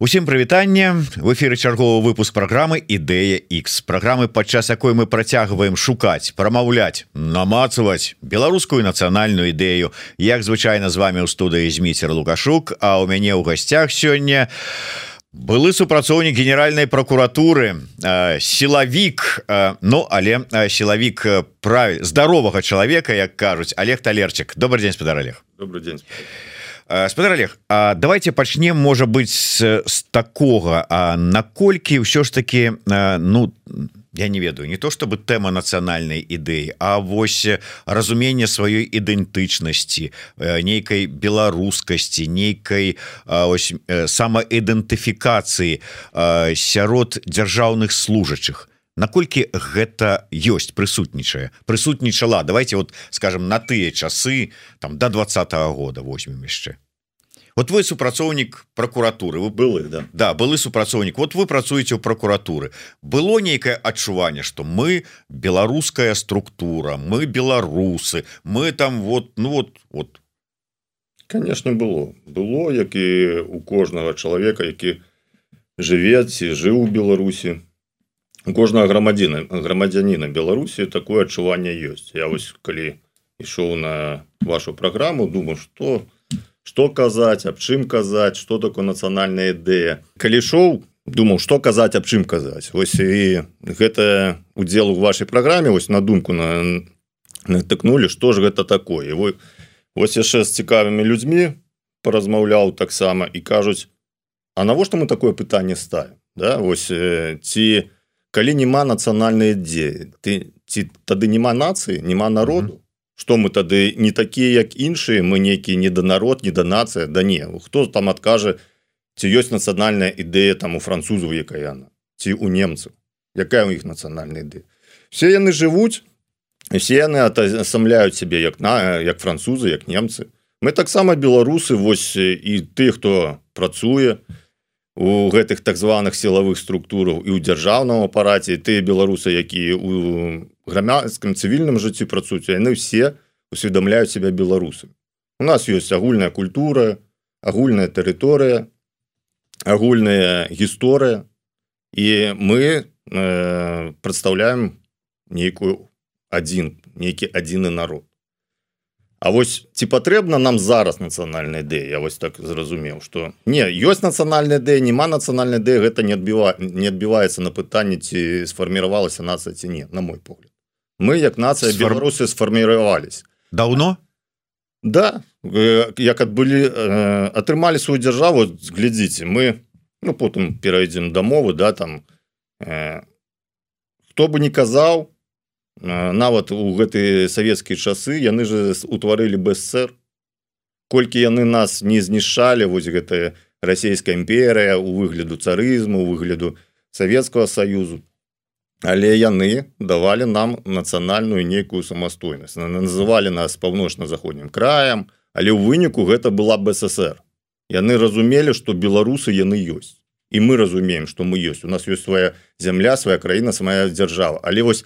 Усім прывітанне. В эфиры чарговы выпуск программы ідэя X программы падчас якой мы працягваем шукаць прамаўляць намацаваць беларускую нацыянальную ідэю. Як звычайна з вами ў студыі зміцер лукашук А у мяне ў гасцях сёння былы супрацоўнік генеральнай прокуратуры сілавік Ну але сілавік правіль здаровага чалавека як кажуць Олег талерчик добрый день спадар Олег. Добрый день спадар Олег А давайте пачнем можа быть с, с такого. А наколькі ўсё ж таки ну я не ведаю не то чтобы тэма нацыянальнай ідэі А вось разуменне сваёй ідэнтычнасці нейкай беларускасці нейкай самаідэнтыфікацыі сярод дзяржаўных служачых наколькі гэта ёсць прысутнічае. Прысутнічала давайте вот скажем на тыя часы там до двадцатого года возьмем яшчэ. Вот вы супрацоўнік прокуратуры вы былы да. Да былы супрацоўнік. Вот вы працуеце ў прокуратуры было нейкае адчуванне что мы беларуская структура мы беларусы мы там вот ну вот вот. Конечно было. Было як і у кожнага чалавека які жыве ці жыў у Беларусі кожнага грамадзіна грамадзяніна Беларусі такое адчуванне ёсць. Я вось калі ішоў на вашу праграму думаю что что казаць аб чым казаць что такое нацыянальная ідэя. Калі шоу думаў что казаць аб чым казаць. Вось і гэта удзел у вашай праграме вось на думку на натыкнули что ж гэта такое. Вы ось яшчэ з цікавымі людзьмі паразмаўляў таксама і кажуць А навошта мы такое пытанне ставим да? Вось ці не калі няма нацыянальнай ідзеі ты ці тады няма нацыі няма народу что мы тады не такія як іншыя мы нейкі не да народ не да нацыя да не хто там адкажа ці ёсць нацыянальная ідэя там у французу якая яна ці у немцаў? Якая у іх нацыянальная ідэя все яны жывуць все яны асамляюць сябе як на як французы як немцы. Мы таксама беларусы вось і ты хто працуе то у гэтых так званых сілавых структураў і ў дзяржаўным апараце тыя беларусы якія у грамадскім цывільным жыцці працуюць яны все усведамляюць себя беларусы у нас ёсць агульная культура агульная тэрыторыя агульная гісторыя і мы э, прадстаўляем нейкую адзін нейкі адзіны народ А вось ці патрэбна нам зараз нацыянальная ідэя Я вось так зразумеў что не ёсць нацыянальная ідэя няма нацыянальная ідэя гэта не адбіва не адбіваецца на пытанне ці сфарміравалася нацыя ці не на мой погляд. Мы як нацыя Сфар... беларусы сфарміравались давно да. Як адбылі атрымалі сваю дзяржаву глядзіце мы ну потым перайдзем дамовы да там э, хто бы не казаў нават у гэтыя савецкія часы яны же утварылі бСр колькі яны нас не знішчалі вось гэтая расійская імперыя у выгляду царызму выгляду Савецкага саюзу. Але яны давалі нам нацыянальную нейкую самастойнасць. Называлі нас паўночна-заходнім краем але ў выніку гэта была бСр яны разумелі што беларусы яны ёсць. І мы разумеем што мы ёсць. У нас ёсць свая зямля свая краіна самая дзяржава. Але вось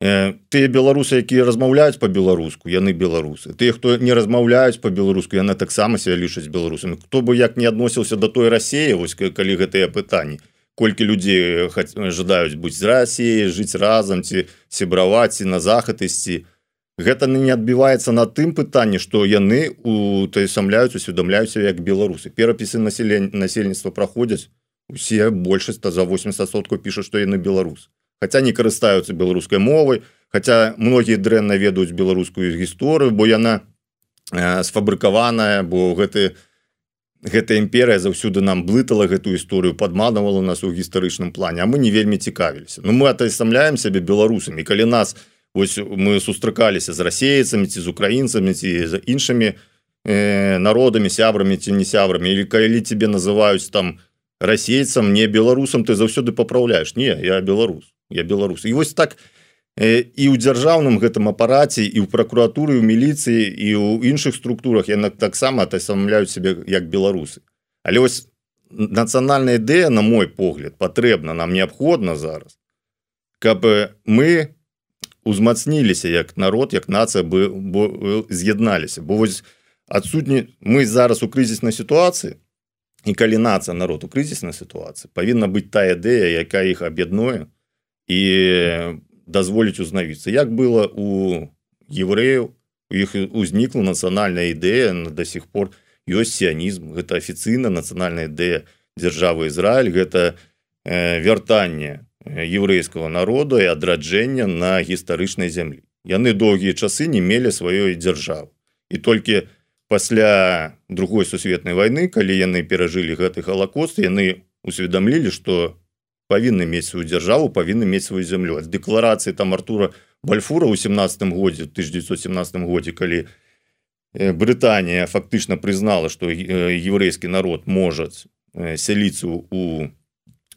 тыя беларусы якія размаўляюць по-беларуску яны беларусы. Тыя хто не размаўляюць по-беларуску яна таксама себя лічаць беларусамі. Хто бы як не адносіўся до той рассеі вось калі гэтыя пытанні колькі людзей жадаюць быць з рассіяй жыць разам ці сябраваць і на захад ісці. Гэта не адбіваецца на тым пытанні што яны у той самляюць усведамляюцца як беларусы. Перапісы населення насельніцтва праходзяць усе большасць за 80соткаў піша што яны беларусы хотя не карыстаюцца беларускай мовай хотя многія дрэнна ведаюць беларускую гісторыю бо яна э, сфабрыкаваная бо гэты гэтая імперыя заўсюды нам блытала гэтую гісторыю падманавала нас у гістарычным плане а мы не вельмі цікавіліся. Ну мы атасамляем сябе беларусамі. Калі нас ось мы сустракаліся з расейцамі ці з украінцамі ці за іншымі э, народамі сябрамі ці не сябрамі или калі тебе называюць там расейцам не беларусам ты заўсёды папраўляешь не я беларус я беларус. І вось так і ў дзяржаўным гэтым апараце і ў пракуратуры у міліцыі і ў іншых структурах яна таксама атасамляюць себе як беларусы. Але вось нацыянальная ідэя на мой погляд патрэбна нам неабходна зараз каб мы узмацніліся як народ як нацыя бы з'ядналіся. Бо вось адсутні мы зараз у крызіснай сітуацыі і калі нацыя народ у крызіснай сітуацыі павінна быць тая ідэя якая іх аб'яднуе і дазволіць узнавіцца як было у евреяў у іх узнікла нацыянальная ідэя до сих пор ёсць сіянізм гэта афіцыйна нацыянальная ідэя дзяржавы Ізраиль гэта э, вяртанне еврейского народа і адраджэння на гістарычнай зямлі яны доўгія часы не мелі сваёй дзяржавы і толькі пасля другой сусветнай войны калі яны перажылі гэты галакост яны усведамлілі что павінны мець сваю дзяржаву павінны мець сваю зямлю. Ад дэкларацыі там Артура бальфура ў 17 годзе 1917 годзе калі Брытанія фактычна прызнала что еврейскі народ можа сяліцу у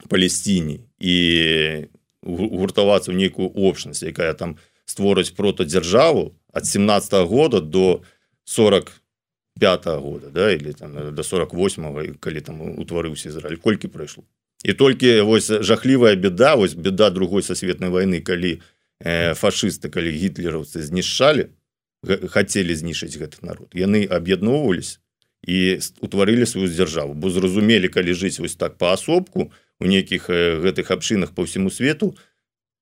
Палесціне і гуртавацца ў нейкую общнасць якая там створыць протадзяржаву ад 17 -го года до 40 пятого года да или там до 48 калі там утварыўся Ізраиль. Колькі прайшло і толькі вось жахлівая беда вось беда другой сасветнай войны калі э, фашисты калі гітлераўцы знішчалі хотели знішыць гэты народ. Яны аб'ядноўвались і утварылі сваю дзяржаву. Бо зразумелі калі жыць вось так паасобку у нейкіх э, гэтых абшынах по всему свету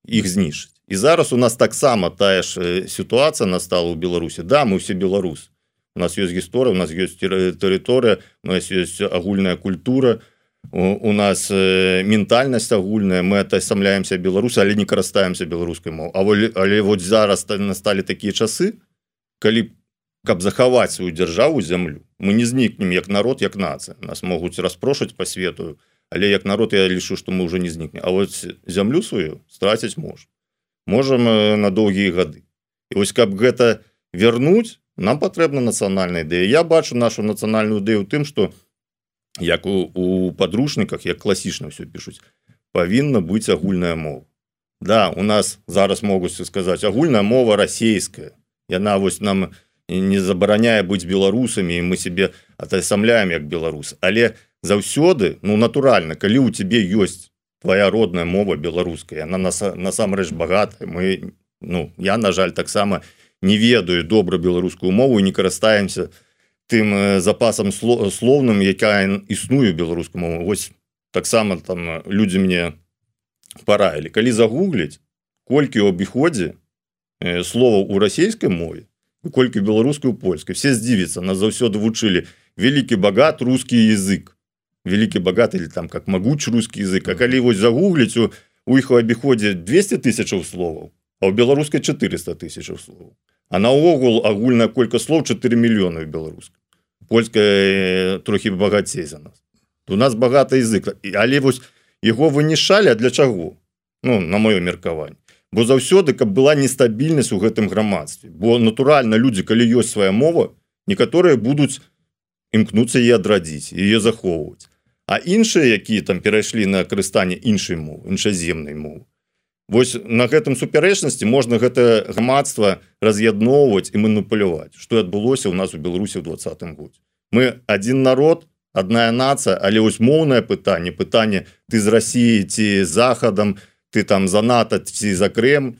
іх знішыць і зараз у нас таксама тая ж э, сітуацыя настала ў Беларусі. Да мы все беларусы. У нас есть гісторыя у нас есть тэрыторыя у нас есть агульная культура у, у нас э, ментальнасць агульная мы атасамляемся беларусы але не карыстаемся беларускай мов А волі, але вот зараз насталі такія часы калі каб захаваць сваю дзяржаву зямлю мы не знікнем як народ як нацыя. Нас могуць распрошаць по свету але як народ я лічу что мы уже не знікнем. А вот зямлю сваю страціць мож можем э, на доўгія гады. І вось каб гэта вернуть нам патрэбна нацыянальная ідэя. Я бачу нашу нацыянальную ідэю тым что як у, у подручніках як класічна все пишуць павінна быць агульная мова. Да у нас зараз могуць сказаць агульная мова расійская. Яна вось нам не забараняе быць беларусамі мы себе атасамляем як беларус. Але заўсёды ну натуральна калі у тебе ёсць твоя родная мова беларуская она нас насамрэч багата мы ну я на жаль таксама не ведаю добра беларускую мову не карыстаемся тым запасам слоўным якая існую беларускую мову вось таксама там людзі мне параілі. Калі загугліць колькі ў абіходзе слова у расійскай мове колькі беларускую польскай все здзівіцца нас заўсёды вучылі вялікі багат русский язык вялікі багат или там как могуч русский язык А калі вось загугліць у у іх у абіходзе 200 тысячаў словаў а ў беларускай 400 тысяч слов а наогул агульная колька слов 4 мільёны беларуска польская э, трохі багацей за нас у нас багата языка але вось его вынішалі для чаго? Ну на маё меркаванне. Бо заўсёды каб была нестабільнасць у гэтым грамадстве. Бо натуральна людзі калі ёсць свая мова некаторыя будуць імкнуцца і адрадзіць ее захоўваць. А іншыя якія там перайшлі на карыстанне іншай мовы іншаземнай мовы Вось на гэтым супярэчнасці можна гэта грамадства раз'ядноўваць і маніпуляваць што адбылося ў нас у Беларусі ў двадцатым годзе. Мы один народ одна нацыя але вось моўнае пытанне пытанне ты з Росіі ці захадам ты там за нато ці за крем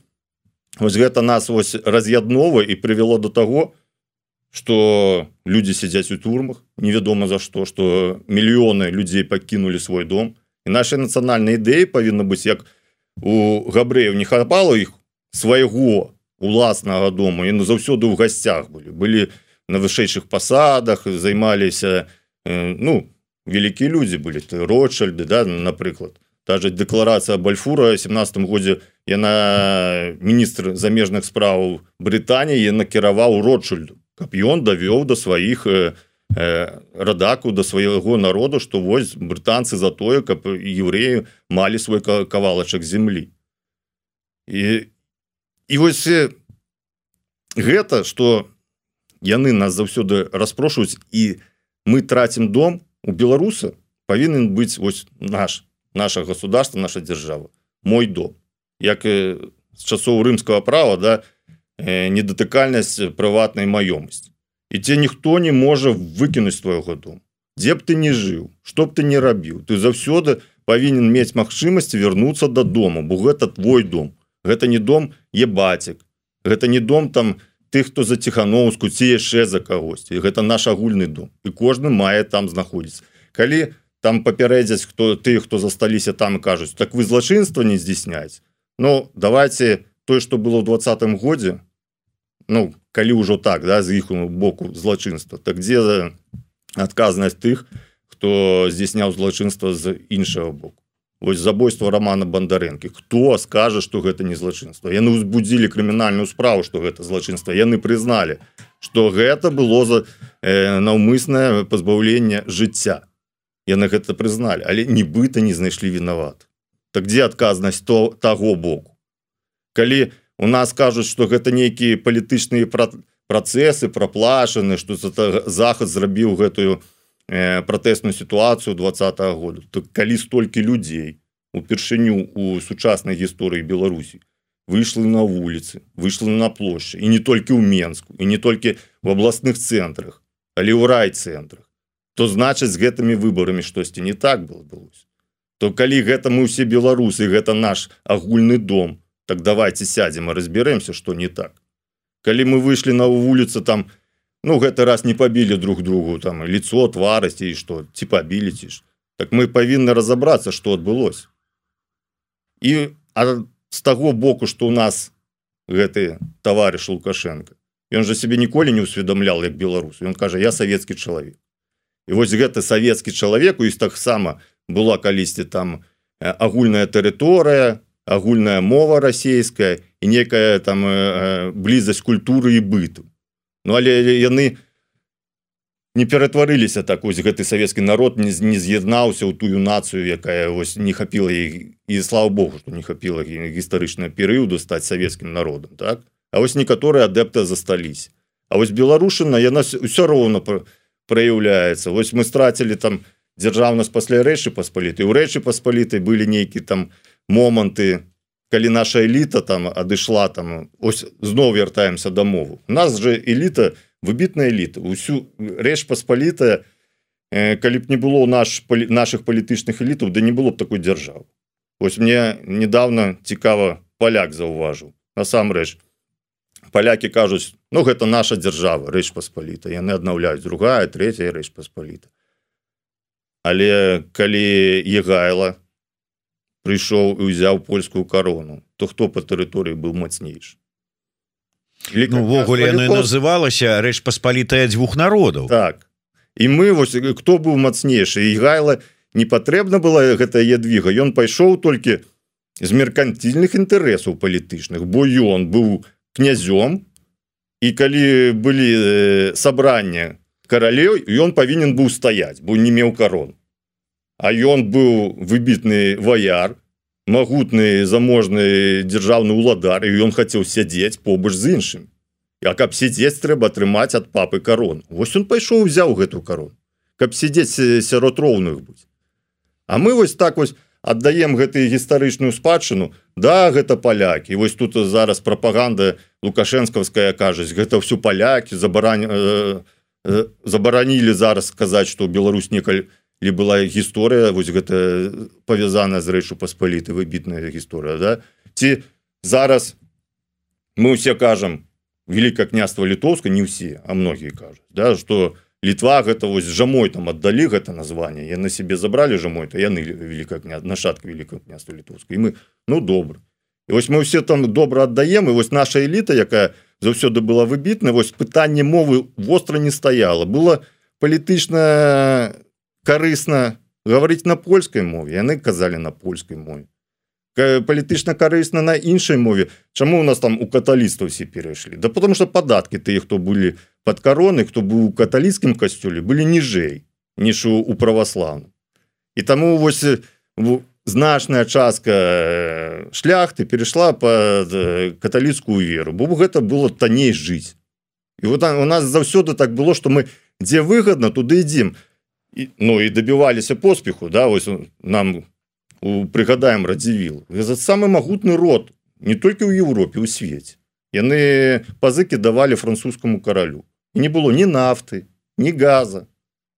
вось гэта нас вось раз'яднова і прывяло до того что людзі сядзяць у турмах невядома за што что мільёны людзей пакінулі свой дом. І нашай нацыянальнай ідэі павінна быць як у у габрэяў не хапала іх свайго уласнага дому? І заўсёды ў гасцях былі былі на вышэйшых пасадах займаліся ну вялікія людзі былі ты ротшальды да напрыклад даже дэкларацыя бальфура 17 годзе яна міністр замежных справаў Брытаніі накіраваў ротшальду каб ён давёў да сваіх Э, радаку да свайго народу што вось брытанцы за тое каб еврею малі свой кавалачак землі і і вось гэта что яны нас заўсёды распрошваюць і мы трацім дом у беларуса павінен быць вось наш наша государство наша держава мой дом. Як з часоў рымского права да недатыкальнасць прыватнай маёмасці і ці ніхто не можа выкінуць твоего дом дзе б ты не жыў што б ты не рабіў ты заўсёды павінен мець магчымасць вярнуцца дадому бо гэта твой дом. Гэта не дом ебацік гэта не дом там тых хто за ціхановску ці яшчэ за кагосьці гэта наш агульны дом. І кожны мае там знаходзіць калі там папярэдзяць хто ты хто засталіся там кажуць так вы злачынства не здзяйсняць Ну давайте тое что было ў двадцатым годзе Ну калі ўжо так да з іх боку злачынства так дзе адказнасць тых хто здзяйсняў злачынства з іншага боку? Вось забойство романа бандарэнкі хто скажа что гэта не злачынства яны узбудзілі крымінальную справу что гэта злачынства яны прызналі что гэта было за э, наўмыснае пазбаўленне жыцця яны гэта прызналі але нібыта не знайшлі вінават. Так дзе адказнасць то таго боку? Калі у нас кажуць что гэта нейкія палітычныя працэсы праплашаны что захад зрабіў гэтую э, пратэсную сітуацыю двадца -го году. Так калі столькі людзей упершыню у сучаснай гісторыі Беларусі выйшлі на вуліцы выйшлі на плошчы і не толькі ў Мску і не толькі в абласных цэнтрах але ў райцэнтрах то значыць з гэтымі выбарамі штосьці не так было былось то калі гэта мы усе беларусы гэта наш агульны дом так давайте сядзем и разберемся что не так. Калі мы выйшлі на вуліцы там ну гэты раз не пабілі друг другу там лицо тварасці і что ці пабілі ці ж так мы павінны разобрацца что адбылось і а з таго боку что у нас гэты товарищ лукашенко ён же себе ніколі не усведомлял як беларус ён кажа я савецкі чалавек і вось гэты савецкі чалавек і таксама была калісьці там агульная тэрыторыя агульная мова расійская і некая там блізасць культуры і быту. Ну але яны не ператварыліся так ось гэты савецкі народ не, не з'яднаўся ў тую нацыю якая вось не хапіла і, і слава Богу што не хапіла гістарычна перыяду стаць савецкім народам так? А вось некаторыя адэпты застались А вось беларушына яна ўсё роўна праяўляецца. Вось мы страцілі там дзяржаўнасць пасля рэчы паспаліты у рэчы паспалітай былі нейкі там моманты калі наша эліта там адышла там ось зноў вяртаемся да мову нас же эліта выбітная эліта усю рэч паспалітая. Калі б не было наш наших палітычных элітаў да не было б такой дзяржавы. Вось мне недавно цікава поляк заўважыў. Насамрэч палякі кажуць Ну гэта наша дзяржава рэч паспаліта яны аднаўляюць другая третья рэч паспаліта. Але калі егайла прыйшоў і ўзяў польскую карону то хто по тэрыторыі быў мацнейш увогуле ну, называлася рэч паспалітая дзвюх народаў так. І мы вось хто быў мацнейшы і гайла не патрэбна была гэтая ядвіга ён пайшоў толькі з меркантильных інтарэсаў палітычных бо ён быў князём і калі былі э, сабрання каралеў ён павінен быў стаять бо не меў карон а ён быў выбітны ваяр магутны заможны дзяржаўны ўладар і ён хацеў сядзець побач з іншым. А каб сядзець трэба атрымаць ад папы карон Вось он пайшоў узяў гэту карон каб сядзець сярод роўных быць. А мы вось так вось аддаем гэтую гістарычную спадчыну. Да гэта палякі. Вось тут зараз прапаганда лукашэнскаўская кажуць гэта ўсё палякі забарань э, э, забаранілі зараз сказаць что Беларусь некаль ли была гісторыя вось гэта павязана з рэчу паспаліты выбітная гісторыя да? Ці зараз мы ўсе кажам великое княства літоўска не ўсе а многія кажуць да что літва гэта вось жамой там аддалі гэта название я на себе забрали жамой то яны великая кня нашатка великого княства літоўска. Мы ну добра. І вось мы все там добра аддаем і вось наша эліта якая заўсёды была выбітна вось пытанне мовы востра не стаяла. Было палітычна карысна гаварыць на польскай мове яны казалі на польскай мове. Палітычна карысна на іншай мове. Чаму у нас там у каталістаў все перайшлі? Да потому что падаткі тыя хто былі под кароны хто быў у каталіцкім касцёле былі ніжэй ніж у, у праваславным і таму вось значная частка шляхты перайшла под каталіцкую веру бо гэта было танней жыць. І вот у нас заўсёды так было что мы дзе выгодна туды ідзім Ну і добіваліся поспеху да вось нам прыгадаем радзівіл. За самы магутны род не толькі ў Еўропе у свеце яны пазыкі давалі французскому каралю. І не было ні нафты ні газа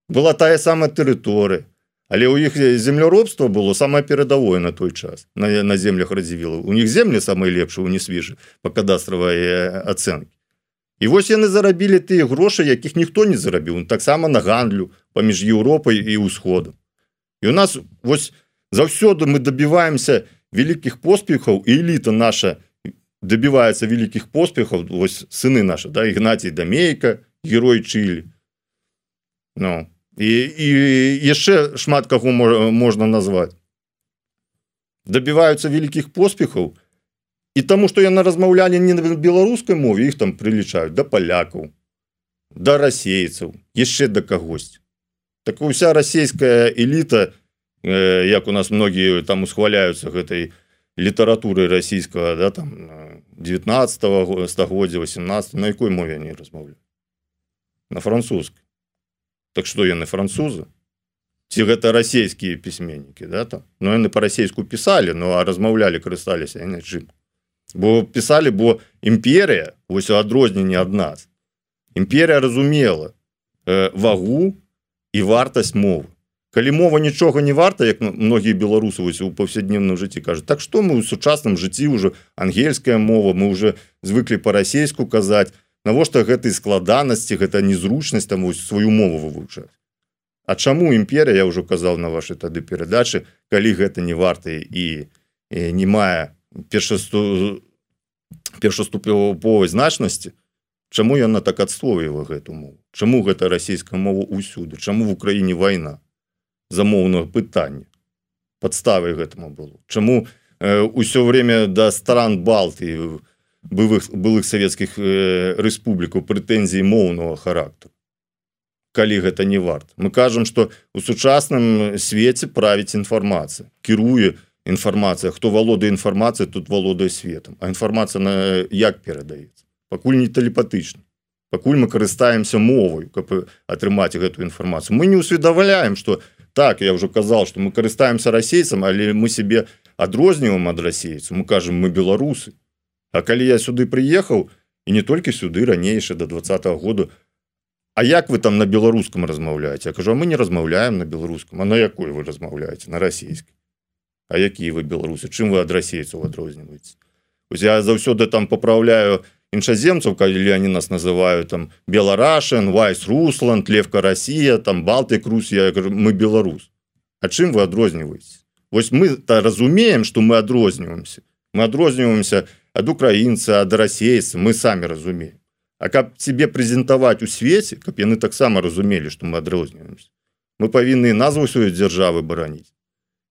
была тая самая тэрыторыя. Але у іх земляробства было самае перадавое на той час на, на землях радзівіла. У них землі самыя лепшыя у не свежы по кадастравай ацэнкі І вось яны зарабілі тыя грошы якіх ніхто не зарабіў. Таксама на гандлю паміж Еўропай і ўсходам і у нас вось заўсёды мы добіваемся вялікіх поспехаў эліта наша добіваецца вялікіх поспехаў вось сыны наши да ігнацій дамейка герой чылі Ну і, і яшчэ шмат каго можна назваць добіваюцца вялікіх поспехаў і таму што яны размаўлялі не на беларускай мове іх там прылічаюць да палякаў да расейцаў яшчэ да кагось так уся расійская эліта э, як у нас многія там усхваляюцца гэтай літаратуры расійскага да там 19 стагоддзя 18 на якой мове не размаўлю на французск так что яны французы ці гэта расійскія пісьменнікі да там. Но яны по-расейску пісалі ну а размаўлялі карысталіся чым бо пісалі бо імперія вось адрозненне ад нас імперія разумела э, вагу і вартасць мовы калі мова нічога не варта як многія беларусы вось у паўсядневным жыцці кажуць так што мы ў сучасным жыцці ўжо ангельская мова мы уже звыклі па-расейску казаць. Навошта гэтай складанасці гэта незручнасць там сваю мову вывучаць? А чаму імперія я ўжо казаў на вашай тады перадачы калі гэта не варта і, і не мае першасту першаступовай значнасці Чаму яна так адсловіла гэту мову? Чаму гэта расійская мова ўсюды? Чаму в Україніне вайна? Замоўнага пытання подставай гэтаму было. Чаму э, ўсё время да стран балты былых былых савецкіх э, рэспублікаў прэтэнзій моўнага характару? Калі гэта не варт мы кажам что у сучасным свеце правіць інфармацыя. Кіруе інфармацыя. Хто валодае інфармацыя тут валодае светом а інфармацыя на як перадаецца пакуль не тэлепатычна пакуль мы карыстаемся мовай каб атрымаць гэтую інфармацыю. Мы не усведаваляем что так я уже казал что мы карыстаемся расейцам але мы себе адрозніваем ад расейцу мы кажем мы беларусы. А калі я сюды приехаў і не толькі сюды ранейшы до двадцатого году А як вы там на беларускам размаўляеце? Я кажу мы не размаўляем на беларускам а на якой вы размаўляеце? На расійскі А якія вы беларусы? Чым вы ад расейцаў адрозніваеце я заўсёды там поправляю на іншаземцаў калі они нас называют там беларашен вайс русланд левка Россия там балтык Русія мы беларус А чым вы адрозніваеце Вось мы то разумеем что мы адрозніваемся мы адрозніваемся ад украінца ад расейцы мы самі разумеем. А каб тебе прэзентаваць у свеце каб яны таксама разумелі что мы адрозніваемся мы павінны назву сваёй дзяржавы бараніць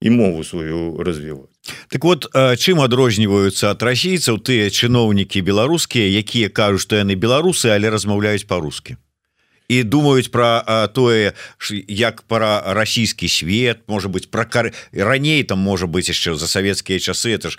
і мову сваю развіваць Так вот чым адрозніваюцца ад расійцаў тыя чыноўнікі беларускія якія кажуць што яны беларусы але размаўляюць по-рускі і думаюць про тое як пара расійскі свет можа быть про кар раней там можа быть яшчэ за савецкія часы это ж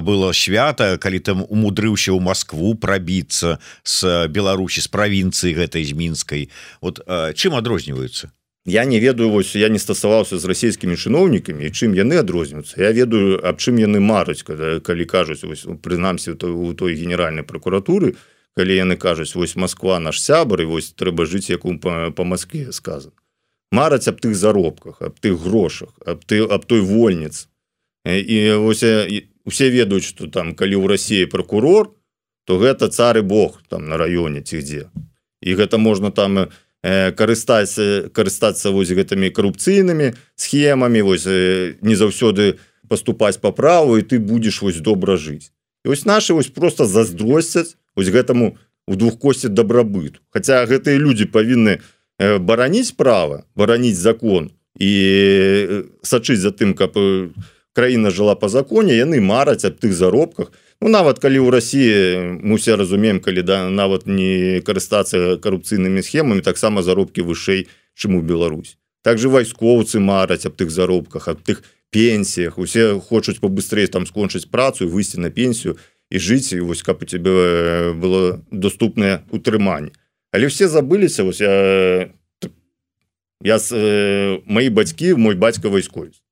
было свята калі там умудрыўся ў Москву прабіцца с Беларусі з правінцыі гэтай з мінскай. Вот чым адрозніваюцца я не ведаю вось я не стасаваўся з расійскімі чыноўнікамі чым яны адрозніваюцца. Я ведаю аб чым яны мараць когда калі кажуць прынамсі у той генеральнай прокуратуры калі яны кажуць вось Москва наш сябар і вось трэба жыць як по, по Москве сказан мараць аб тых заробках аб тых грошах аб ты аб той вольніц. І вось усе ведаюць что там калі ў Росіі прокурор то гэта цары Бог там на раёне ці дзе. І гэта можна там і карыстаць карыстацца вось гэтымі карупцыйнымі схемамі вось не заўсёды поступаць по праву і ты будешь вось добра жыць. І вось наши вось просто заздросцяць ось гэтаму у двух косці дабрабыту. Хаця гэтыя люди павінны бараніць права бараніць закон і сачыць за тым каб краіна жыла по законе яны мараць аб тых заробках то Ну, нават калі ў Росіі мы усе разумеем калі да нават не карыстацца карупцыйнымі схемамі таксама заробкі вышэй чым у Беларусь. Также вайскоўцы мараць аб тых заробках аб тых пенсіях. Усе хочуць побыстрей там скончыць працу выйсці на пенсію і жыць і вось каб у тебе было доступнае утрыманне але все забыліся вось я я э, мои бацькі мой бацька вайсковец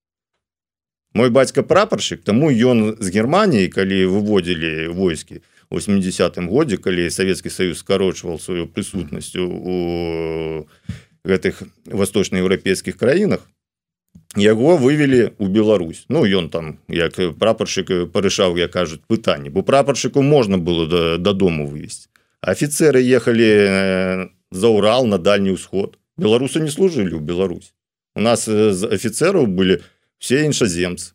мой бацька прапаршчык тому ён з Геррманіі калі выводзілі войскі 80 годзе калі Савецкі Саюз скарочваў сваю прысутнасцю у гэтых восточноеўрапейскіх краінах яго вывели у Беларусь. Ну ён там як прапаршчык парышаў я кажуць пытанне бо прапаршчыку можна было дадому да вывесці офіцеры ехалі за Урал на дальні ўсход беларусы не служили у Беларусь у нас з офіцераў были все іншаземцы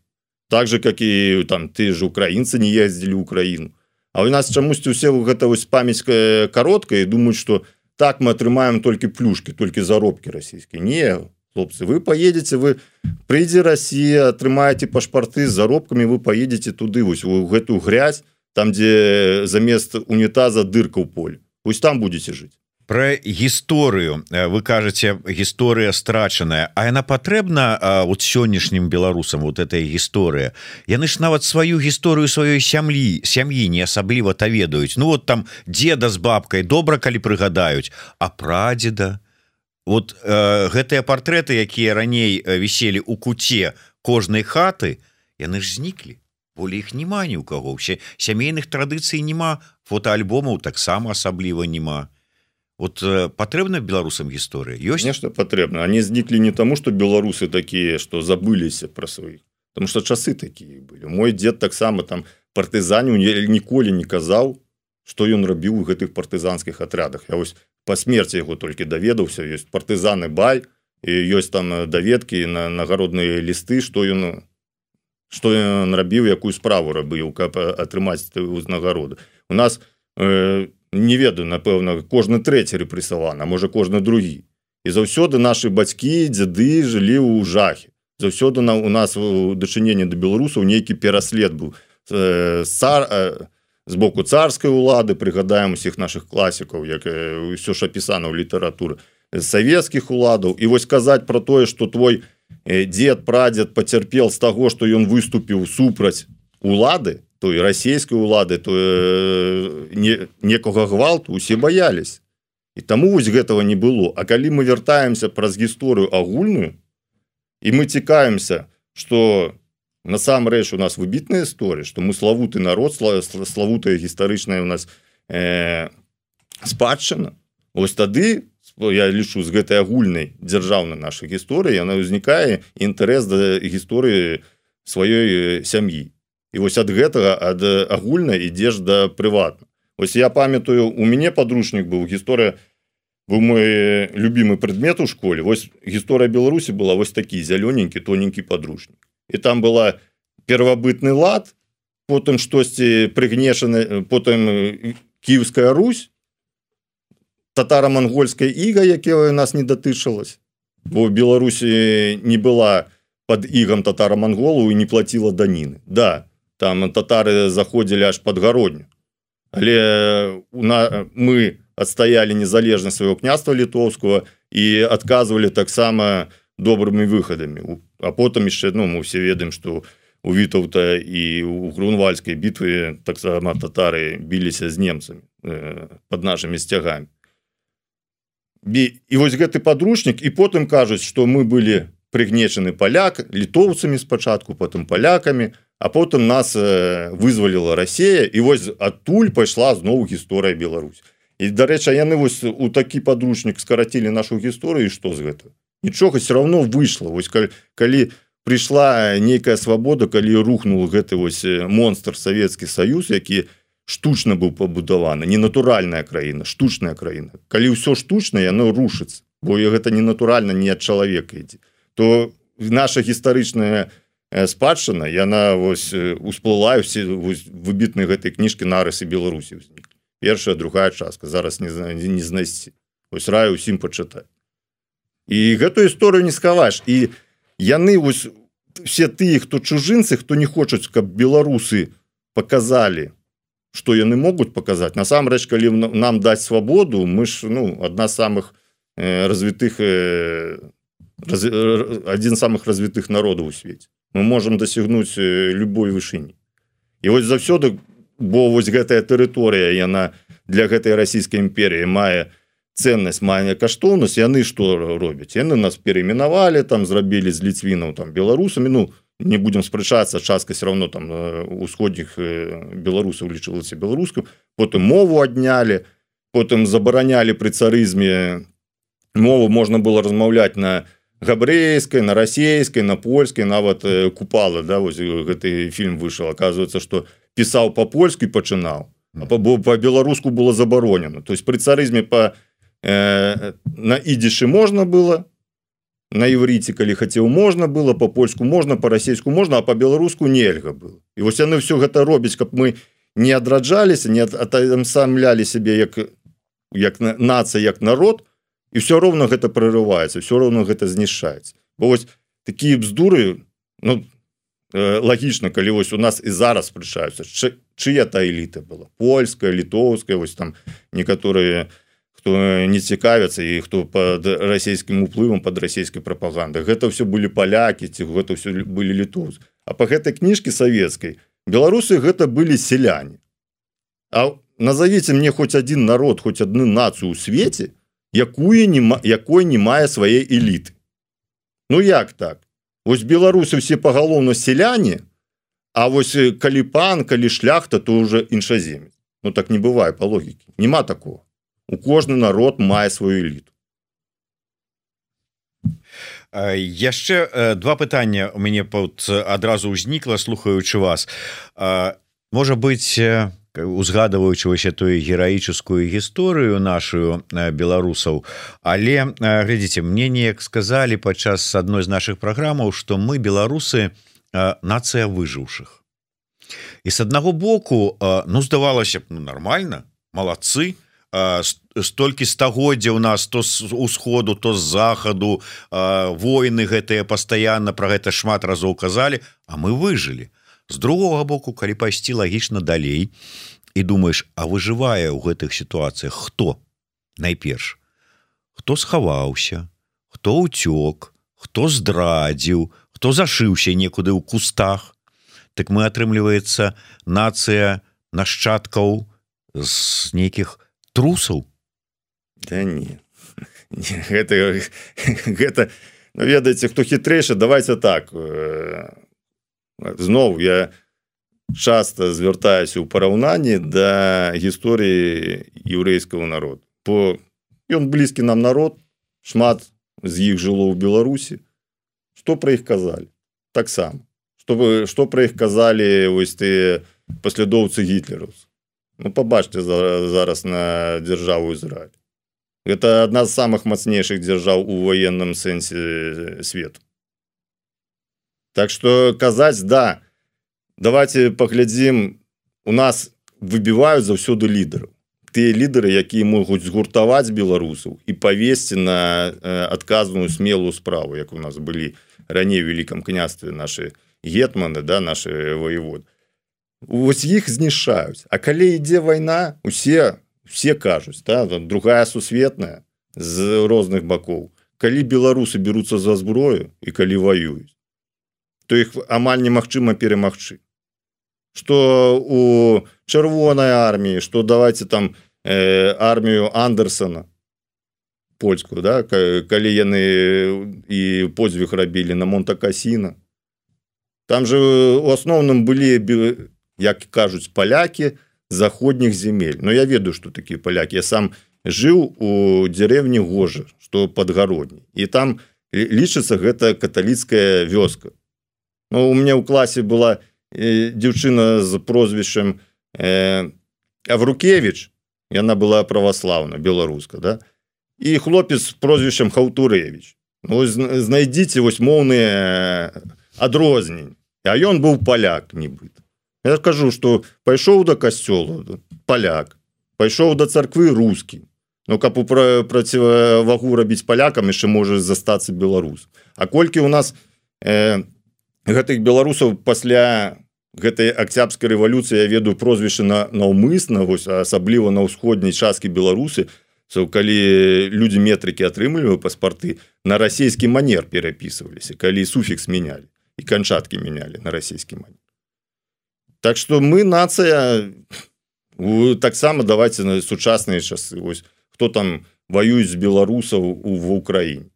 так же как і там ты же украінцы не ездили Украіну А у нас чамусьці усе гэта вось памяць кароткая думаюць что так мы атрымаем толькі плюшки толькі заробкі расійскія не хлопцы вы поедете вы прыйдзе Россия атрымаете пашпарты з заробками вы поедете туды вось у гэтую грязь там дзе замест унітаза дырка ў поле. Пусть там будете жить про гісторыю. Вы кажаце гісторыя страчаная. А яна патрэбна вот сённяшнім беларусам вот этой гісторыя яны ж нават сваю гісторыю сваёй сям'і сям'і не асабліва та ведаюць. Ну вот там деда з бабкай добра калі прыгадаюць а прадзеда. Вот э, гэтыя партрэты якія раней віселі у куце кожнай хаты яны ж зніклі. Болей іх няма ні ў каго. Ўсе сямейных традыцый няма фотоальбомаў таксама асабліва няма вот э, патрэбна беларусам гісторыя ёсць нешта патрэбна они зніклі не таму что беларусы такія что забыліся про сваіх потому что часы такія былі мой дед таксама там партызаню ніколі не казаў что ён рабіў у гэтых партызанскіх атрядах я вось по смерти яго толькі даведаўся есть партызаны бай і ёсць там даведкі на нагародныя лісты что ён что ён рабіў якую справу рабыў каб атрымаць узнагароды у нас у э, не ведаю напэўна кожны трэці рэпрэсавана можа кожны другі. І заўсёды наши бацькі дзяды жылі ў жахе. Заўсёды на у нас у дачыненні да беларусаў нейкі пераслед быў цар з боку царскай улады прыгадаем усіх наших класікаў як ўсё ж апісана ў літаратуры савецкіх уладаў. І вось казаць про тое что твой дзед прадзед пацярпел з таго что ён выступіў супраць улады той расійскай улады то не некага гвалту усе баялись і таму вось гэтага не было. А калі мы вяртаемся праз гісторыю агульную і мы цікаемся что насамрэч у нас выбітная гісторыя что мы славуты народ славутая гістарычная у нас э, спадчына ось тады я лічу з гэтай агульнай дзяржаўнай нашай гісторыі она ўзнікае інтарэс да гісторыі сваёй сям'і і вось ад гэтага ад агульна ідзеш да прыватна. Ось я памятаю у мяне подручнік быў гісторыя быў мой любимы предмет у школе. Вось гісторыя Беларусі была вось такі зялёненькі тоненькі подручнік і там была первабытны лад потым штосьці прыгнешаны потым кіевская Русь татара-монгольская іга якія нас не датычылась бо Беларусі не была под ігам татара-монголу і не платила даніны. Да там татары заходзілі аж подгародню але у на мы адстаялі незалежнасць свайго княства літоўского і адказвалі таксама добрымі выхадамі. А потым яшчэ ну мы все ведаем что у вітаўта і у грунвальскай бітвы таксама татары біліся з немцамі э, под нашими сцягамі. І вось гэты подручнік і потым кажуць что мы былі прыгнечаны паляк літоўцамі спачатку потым палякамі а потым нас вызваліла Россия і вось адтуль пайшла зноў гісторыя Беларусь і дарэча яны вось у такі подручнік скарацілі нашу гісторыю что з гэта нічога все равно выйшло вось калі, калі прыйшла нейкая свабода калі рухнул гэты вось монстр Савецкі Саюз які штучна быў пабудаваны ненатуральная краіна штучная краіна калі ўсё штучна яно рушыцца бо гэта не натуральна не ад чалавека ідзе. То наша гістарычная спадчына яна вось усплыла все выбітныя гэтай кніжкі нарысы Беларусі ўзнік. Першая другая частка. Зараз не не знайсці. Ось раю усім пачытаць. І гэтую гісторыю не скаваеш і яны вось все тыя хто чужынцы хто не хочуць каб беларусы показалі что яны могуць показаць насамрэч калі нам даць свабоду мы ж ну одна з самых развітых раз, один самых развітых народаў у свеце мы можем дасягнуць любой вышыні і вось заўсёды бо вось гэтая тэрыторыя яна для гэтай расійскай імперіі мае ценнасць мае каштоўнасць яны што робяць яны нас перейменавалі там зрабілі з ліцвінаў там беларусамі ну не будем спрачацца частка все равно там усходніх беларусаў лічылася беларускам потым мову аднялі потым забаранялі пры царызме мову можна было размаўляць на на габрэйскай на расійскай на польскай нават купала да вось гэты фільм выйшаў оказывается что пісаў по-польску пачынаў по-беларуску было забаронена то есть пры царызме по э, на ідзішы можна было на іврыце калі хацеў можна было по-польску можна по-расейску можна а по-беларуску нельга было. І вось яны все гэта робяць каб мы не адраджаліся не самлялі сябе як як нацыя як народ і все роўно гэта прорываецца все роўно гэта знішаецца. Бо вось такія бздуры ну э, лагічна калі вось у нас і зараз спрачаюцца чыя та эліта была? Польская літоўская вось там некаторыя хто не цікавяцца і хто под расійскім уплывам под расійскай прапагандай. Гэта все былі палякі ці гэта все былі літоўцы. А по гэтай кніжкі савецкай беларусы гэта былі селяне А назовіце мне хоць один народ хоць адну нацыю у свеце якую нема якой не мае свае эліты. Ну як так? Вось беларусы все пагалоўна селяне А вось калі пан калі шляхта то уже іншаземец Ну так не бывае по логіке няма такого. У кожны народ мае сваю эліту. Яшчэ два пытання у мяне адразу ўзнікла слухаючы вас. Можа быть узгадываючы вось тую гераічскую гісторыю нашу беларусаў. Але глядзіце мне неяк сказалі падчас адной з наших праграмаў что мы беларусы нацыя выжыўшых. І с аднаго боку ну здавалася б ну, нормально то столькі стагоддзя у нас то з усходу то з захаду войны гэтыя пастаянна про гэта шмат разоў казалі а мы выжылі з другога боку калі пайсці лагічна далей і думаеш а выжывае ў гэтых сітуацыях хто найперш? Хто схаваўся хто ўцёк хто здрадзіў хто зашыўся некуды ў кустах? Так мы атрымліваецца нацыя нашчадкаў з нейкіх трусаў? Да не, не гэта гэта ну, ведаеце хто хітрэйшы давайте так э, зноў я часто звяртаюся ў параўнанні да гісторыі еўрэйскага народа по ён блізкі нам народ шмат з іх жыло ў Беларусі. Что пра іх казалі? Таксама. Чтобы что пра іх казалі вось ты паслядоўцы гітлераўцы Ну побачьте зараз на державу Ізраиль это одна з самых мацнейших держав у военном сэнсе свету так что казаць да давайте поглядзім у нас выбиваюць заўсёды лідараў тыя лідары якія могуць згуртаваць беларусаў і павесці на адказную смелую справу як у нас былі раней великкам княстве наши гетманы да наши воеводы. Ось іх знішаюць. А калі ідзе вайна усе все кажуць да, другая сусветная з розных бакоў. Калі беларусы беруцца за зброю і калі воююць то іх амаль немагчыма перамагчы. Что у чырвонай арміі что давайте там э, армію андерсона польскую да калі яны і подзвіг рабілі на монта-касіна там же у асноўным былі як кажуць палякі заходніх земель. Но я ведаю что такие паляки я сам жыў у деревні гожа что подгародні і там лічыцца гэта каталіцкая вёска но у меня ў класе была э, дзяўчына з прозвішчам э, аврукевич яна была праваслаўна беларуска да? І хлопец прозвішчам хаўтурэвич ну, знайдзіце вось моўныя адрознень. А ён быў паляк нібыта Я скажу что пайшоў до касцёла поляк. Пайшоў до царквы рускі Ну каб у пра процівавагу рабіць палякам яшчэ можа застацца беларус А колькі у нас э, гэтых беларусаў пасля гэтай акцябрской рэвалюцыі я ведаю прозвішча на наўмысна вось асабліва на ўсходняй часткі беларусы. Калі людзі метрыкі атрымліваю паспарты на расійскі манер перапісываліся калі суфікс менялі і канчаткі менялі на расійскі манер. Так что мы нацыя таксама давайте на сучасныя часы. Ось хто там воююць з беларусаў у в Украіне.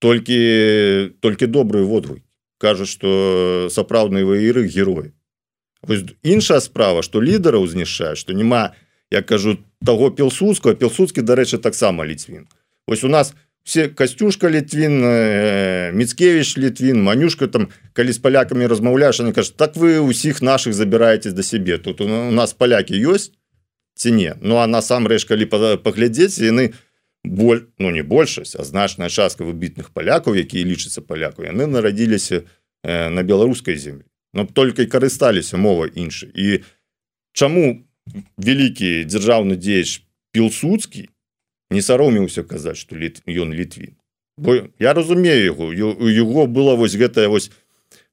Толькі толькі добрыя водгукі кажа что сапраўдныя ваіры герой. Іншая справа что лідараў знішчае что няма я кажу того пілсудского пілсудскі дарэчы таксама ліцвін. Ось у нас у все костюшка літвін э, міцкевич літвін манюшка там калі з палякамі размаўляеш они кажут так вы усіх наших забираетесь до себе тут у нас палякі ёсць ці не? Ну а насамрэч калі паглядзець яны боль ну не большасць а значная частка выбітных палякаў якія лічацца паляку яны нарадзіліся на беларускай землі но только і карысталіся мова іншай. І чаму вялікі дзяржаўны дзеяч пілсудскі не сароміўся казаць что літ ён літвін? Бо я разумею яго у яго было вось гэтае вось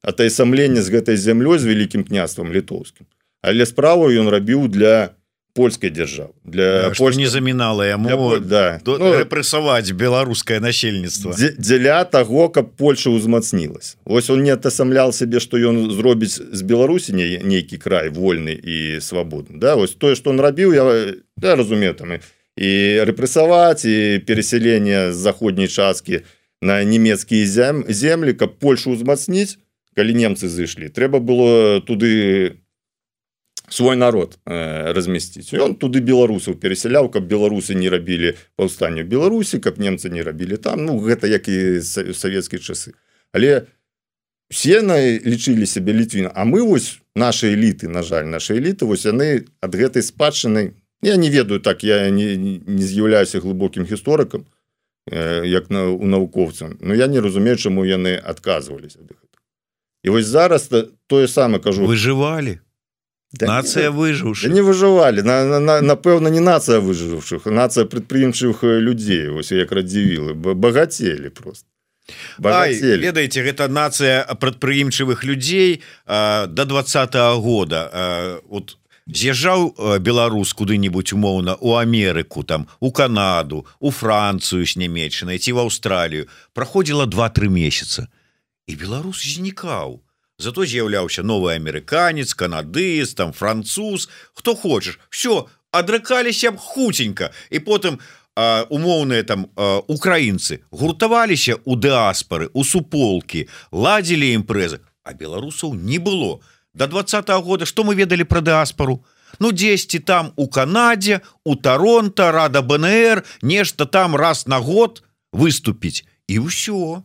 атаясамленне з гэтай зямлёй з вялікім княствам літоўскім. Але справу ён рабіў для польскай дзяржавы для Польш... не замінала яму да. ну, рэпрэсаваць беларускае насельніцтва дзеля таго каб Польша ўзмацнілась Вось он не атасамлял сябе што ён зробіць з Беларусі не нейкі край вольны і свабодны. Да вось тое што он рабіў я, я разумею там і рэпрэсаваць і перасяленне з заходняй часткі на нямецкія зем землі. Каб Польшу ўзмацніць калі немцы зышлі трэба было туды свой народ э, размясціць он туды беларусаў перасяляў каб беларусы не рабілі паўстанню Беларусі каб немцы не рабілі там. Ну гэта як і савецкія часы. Але все на лічылі сябе літвіна А мы вось наши эліты на жаль наши эліты вось яны ад гэтай спадчыны я не ведаю так я не, не з'яўляюся глыбокім гісторыкам э, як на у навукоўцам но я не разумею чаму яны адказваліся і вось зараз тое самае кажу. Выжывалі Да нацыя выжыўшы да не выжывалі на, на, на, напэўна не нацыя выжыўшых нацыя прадпрыемчых людзей ось як радзівілы багацелі просто. Ведаеце гэта нацыя прадпрыемчывых людзей а, до два -го года. А, вот з'язджаў беларус куды-нибудь умоўна у Амерыку там у Канаду у Францыю с нямецчынай ці в Аўстралію праходзіла два-тры месяца. І беларус знікаў зато з'яўляўся новы амерыканец канадыец там француз. Хто хочаш. Все адракаліся б хуценька. І потым умоўныя там украінцы гуртаваліся у дыаспары у суполкі ладзілі імпрэзы. А беларусаў не было. До два -го года что мы ведалі про дыаспору ну дзесьці там у Канадзе у торонто рада БнР нешта там раз на год выступіць. І ўсё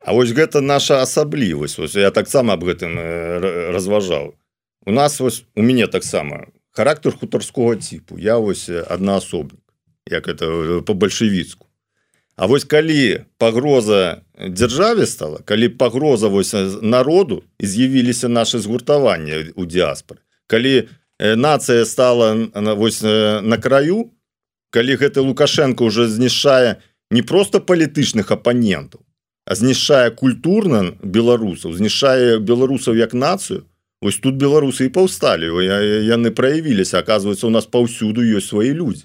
А вось гэта наша асаблівасць ось я таксама об гэтым э, разважаў. У нас вось у мяне таксама характар хутарскога типу. Я вось аднаасобнік як это э, по бальшавіцку А вось калі пагроза дзяржаве стала калі пагроза вось народу з'явіліся наши згуртавання у дыаспоры калі нацыя стала вось на краю калі гэты лукашенко уже знішчае не просто палітычных апанентаў знішчае культурна беларусаў знішчае беларусаў як нацыю ось тут беларусы і паўсталі. Яны праявіліся. Оказывается у нас паўсюду ёсць свае людзі.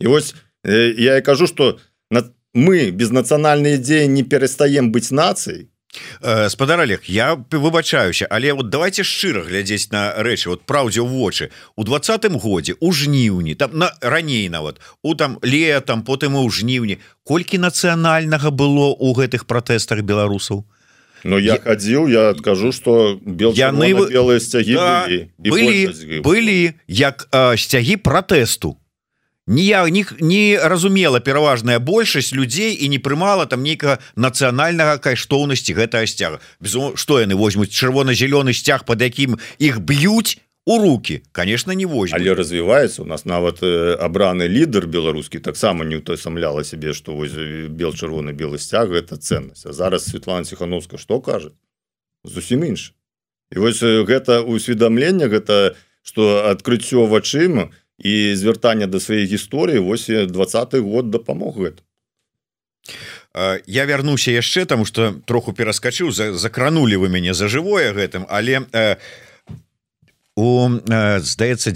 І вось я і кажу что мы без нацыянальнай ідзеі не перастаем быць нацыяй спадар Олег я выбачаюся але вот давайте шчыра глядзець на рэчы. Вот праўдзе ў вочы. У двадцатым годзе у жніўні там на раней нават у там летом потым ў жніўні колькі нацыянальнага было у гэтых пратэстах беларусаў? Но я, я хадзіў я адкажу что бел яны белыя сцягі да, былі былі як э, сцягі пратэсту я них не разумела пераважная большасць людзей і не прымала там нейкага нацыянальнага кайштоўнасці гэтага сцяга. Что яны возьмуць? Чырвона-зялёны сцяг под якім іх б'юць у руки конечно не возьму але развіваецца у нас нават абраны лідар беларускі таксама не утасамляла себе что бел чырвоны белы сцяг это ценнасць. А зараз Светлана ціхановска что кажа? Зусім інш і вось гэта усведамленне гэта что адкрыццё вачыма то і звяртання да сваёй гісторыі вось двадцатый год дапамог гэта я вярнуся яшчэ таму что троху пераскачыў за закранули вы мяне за жывое гэтым але э, у здаецца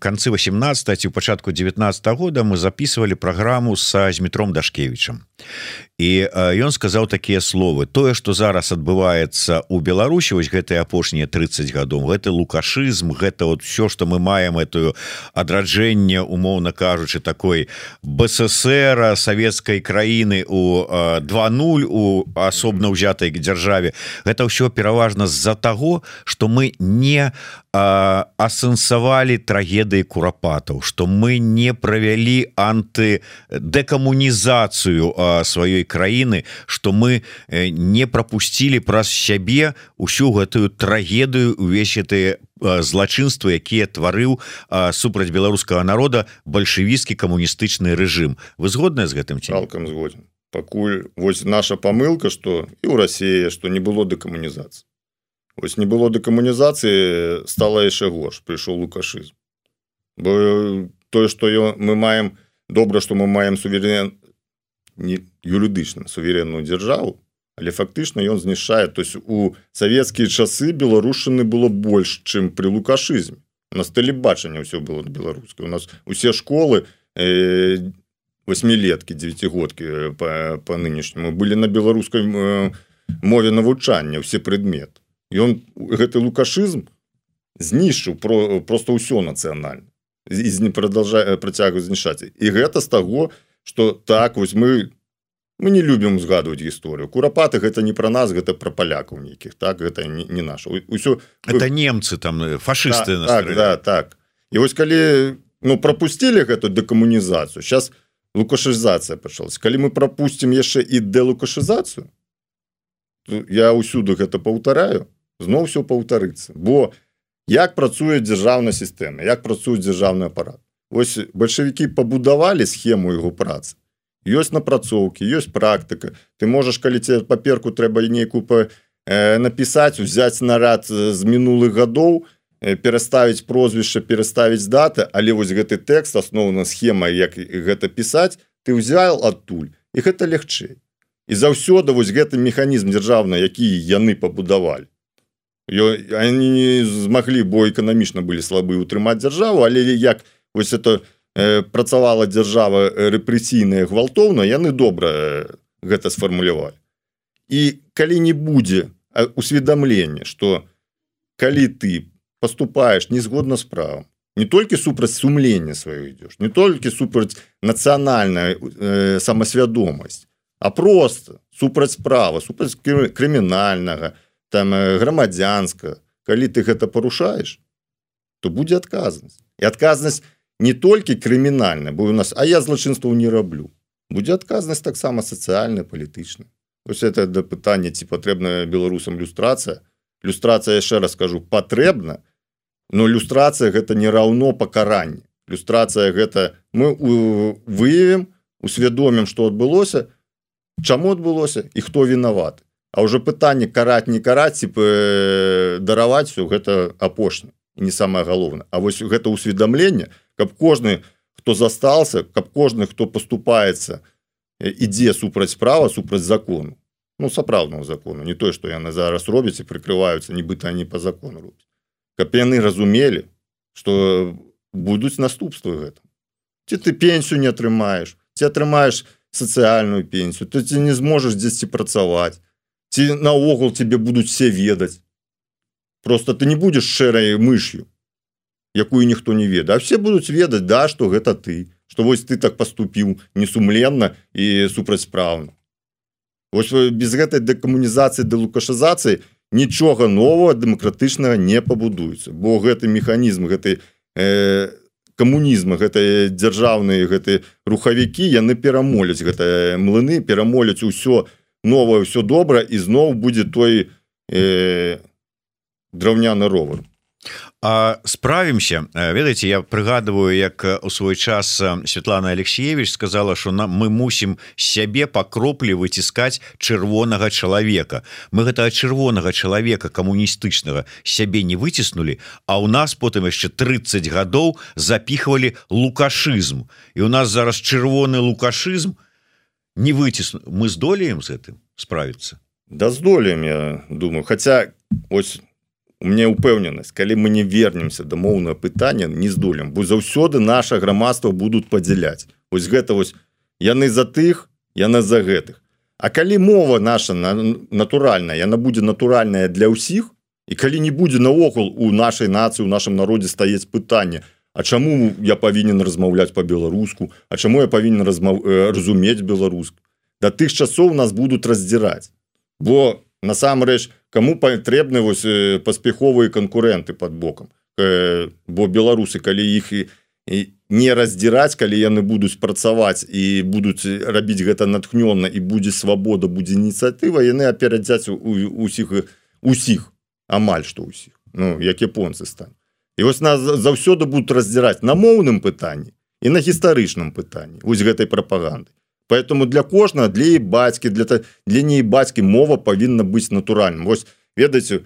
канцы 18 у пачатку 19 -го года мы записывали праграму са зметром дашкевичам і ён сказаў такія словы. Тое что зараз адбываецца у Беларусі вось гэтыя апошнія 30 гадоў гэты лукашызм гэта вот все что мы маем эту адраджэнне умоўна кажучы такой бСсра савецкай краіны у 20 у асобна ўзятай дзяржаве гэта ўсё пераважна з-за таго что мы не асэнсавалі трагедыі курапатаў что мы не правялі анты дэкамунізацыю сваёй краіны что мы не пропусцілі праз сябе ўсю гэтую трагедыю увесь ты злачынства якія тварыў супраць беларускага народа бальшавіцкі камуністычны рэжым. Вы згодныя з гэтым цалкам згоден пакуль вось наша помылка что і ў Росіі что не было дэкамунізацыі ось не было дэкамунізацыі стала яшчэ горш прыйшоў лукашызм. Бо тое что ё мы маем добра что мы маем суверен не юрыдычна суверенную дзяржаву але фактычна ён знішчае. То есть у савецкія часы беларушчыны было больш чым при лукашызме. У нас тэлебачанне ўсё было беларускай. У нас усе школы э, восьмилетки девятигодки э, по, по нынешнему были на беларускай э, мове навучання все предметы ён гэты лукашызм знішчыў про просто ўсё нацыянальна не продолжае працягваць знішаць і гэта з таго что так вось мы мы не любім узгадывать гісторыю курапаты гэта не про нас гэта про палякаў нейкіх так? Гэта не, не наш ўсё это немцы там э, фашисты так, так, да, так. І вось калі ну пропустили гэту дэкамунізацыю сейчас лукашызацыя пачалась калі мы пропустим яшчэ і дэ лукашызацыю я ўсюды гэта паўтараю зноў все паўтарыцца. Бо як працуе дзяржаўная сістэма як працуе дзяржаўны апарат? Ось бальшавікі пабудавалі схему яго працы. Ёсць напрацоўкі ёсць практыка. Ты можаш калі тебе паперку трэба нейкую па э, напісаць узяць нарад з мінулых гадоў э, пераставіць прозвішча пераставіць даты але вось гэты тэкст асноўна схема як гэта пісаць ты ўзял адтуль і гэта лягчэй. І заўсёды вось гэты механізм дзяржаўна які яны пабудавалі они не змаглі бо эканамічна былі слабы утрымаць дзяржаву але як вось это э, працавала дзяржава рэпрэсійная гвалтоўна яны добра э, гэта сфармулявалі. І калі не будзе усведамлення что калі ты поступаешь незгодна з правом не толькі супраць сумлення сваё ідешь не толькі супраць нацыянальная э, самасвядомасць а просто супраць права супраць крымінальнага то там э, грамадзянска калі ты гэта парушаешь то будзе адказнасць. І адказнасць не толькі крымінальна бо у нас а я злачынстваў не раблю. Будзе адказнасць таксама сацыяльна палітычна ось это да пытання ці патрэбная беларусам люстрацыя. Люстрацыя яшчэ раз скажу патрэбна но люстрацыя гэта не раўно пакаранне. Люстрацыя гэта мы выявім усвядомім што адбылося чаму адбылося і хто вінаваты А ўжо пытанне караць не караць типа дараваць все гэта апошні не самое галоўна А вось гэта усведамленне каб кожны хто застался каб кожны хто поступаецца ідзе супраць права супраць закону. Ну сапраўднага закону не тое что яны зараз робяць і прикрываюцца нібыта они по закону робяць. Каб яны разумелі что будуць наступствы гэта ці ты пенсію не атрымаеш ці атрымаеш сацыяльную пенсію то ты не зможаш дзесьці працаваць ці наогул тебе будуць все ведаць просто ты не будешь шэрай мышью якую ніхто не веда все будуць ведаць да что гэта ты что вось ты так поступіў несумленна і супрацьпраўна ось без гэтай дэкамунізацыі да лукашызацыі нічога нового дэмакратычнага не пабудуецца бо гэты механізм гэтай э, камунізма гэта дзяржаўныя гэты рухавікі яны перамоляць гэта млыны перамоляць усё у новое все добра і зноў будзе той э, драўняны ровар справімся ведаеце я прыгадываю як у свой час Святлана Алексеевич сказала что нам мы мусім сябе па кроплі выціскаць чырвонага чалавека. Мы гэтага чырвонага чалавека камуністычнага сябе не выціснули а у нас потым яшчэ 30 гадоў запихвалі лукашызм. І у нас зараз чырвоны лукашызм то не выцісну мы здолеем з гэтым справіцца да здолеем я думаю. Хотя ось мне упэўненасць калі мы не вернемся да моўнае пытання не здолем бо заўсёды наше грамадства будуць падзяляць. Ось гэта вось яны за тых яна за гэтых. А калі мова наша на натуральная яна будзе натуральная для ўсіх і калі не будзе наогул у нашай нацыі у нашым народзе стаіць пытанне то А чаму я павінен размаўляць по-беларуску А чаму я павінен размаў... Э, разумець беларуск? Да тых часоў нас будуць раздзіраць. Бо насамрэч кому патрэбны вось э, паспяховыя канкуренты под бокам? Бо беларусы калі іх і не раздзіраць калі яны будуць працаваць і будуць рабіць гэта натхнённа і будзе свабода будзе ініцыятыва яны аперадзяць усіх усіх. Амаль што ўсіх. Ну як японцы стан і вось нас заўсёды будуць раздзіраць на моўным пытанні і на гістарычным пытанні. Ось гэтай прапаганды. Поэтому для кожнага для і бацькі для для ней бацькі мова павінна быць натуральным. Вось ведаеце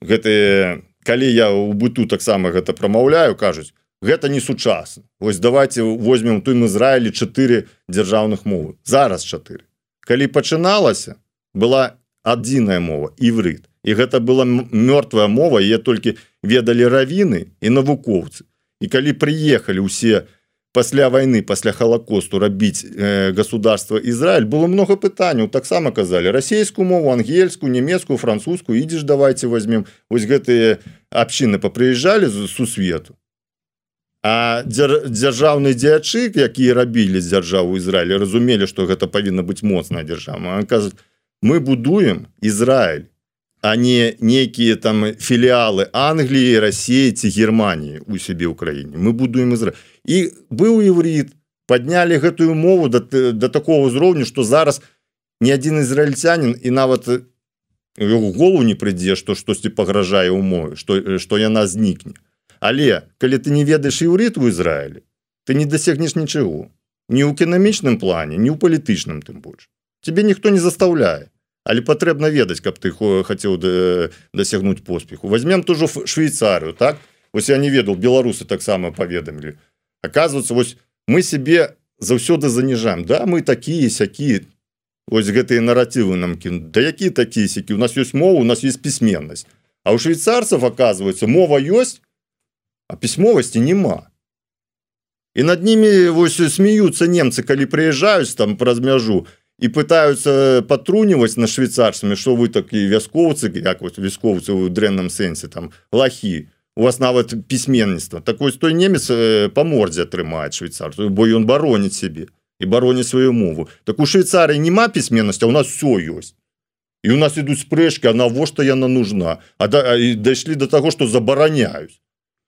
гэтые калі я у быту таксама гэта прамаўляю кажуць гэта не сучасна Вось давайте возьмем тым Ізраілі 4 дзяржаўных мовы. Зараз 4 калі пачыналася была адзіная мова іврыт і гэта была мёртвая мова я толькі ведалі равіны і навукоўцы. І калі прыехалі усе пасля войны пасля холокосту рабіць э, государство Ізраиль было много пытанняў. Таксама казалі расійскую мову ангельскую нямецкую французскую ідзеш давайте возьмем вось гэтые абчыны попрыязджалі сусвету. А дзяржаўны дзячы якія рабілі з дзяржаву Ізраіля разумелі что гэта павінна быць моцная дзяржава. Кажа мы будуем Ізраиль а не некія там філіалы Англіі Росіі ці Германії у сябе ў краіне. Мы будуем Ізра. І быў іврит поднялі гэтую мову да, да такого ўзроўню что зараз ні адзін ізраильцянин і нават голову не прыйдзе што штосьці пагражае умовы что что яна знікне. Але калі ты не ведаеш іўрит у Ізраілі ты не дасягнеш нічого ні ў эканамічным плане ні ў палітычным тым больш. Тебе ніхто не заставляе але патрэбна ведаць каб ты хацеў дасягнуць поспеху. Возьмем тужо швейцарыю так? Ось я не ведал беларусы таксама паведамілі. Оказывается вось мы себе заўсёды заніжаем да мы такие сякі ось гэтые наратывы нам кін да якія такія сякі у нас ёсць мова у нас есть пісьменнасць. А у швейцарцев оказывается мова ёсць а пісьмовасці няма. І над ними вось смеются немцы калі прыязджаюць там праз мяжу і пытаются патруніваць на швейцарцамі что вы такі вяскоўцы як вот вяскоўцы у дрэнным сэнсе там лахі у вас нават пісьменніцтва такой той немец по мордзе атрымаць швейцарцу бо ён бароніць себе і бароніць сваю мову. Так у швейцарыі няма пісьменнасці у нас все ёсць і у нас ідуць спрэчки навошта яна нужна? А да, дайшлі до того что забараняюсь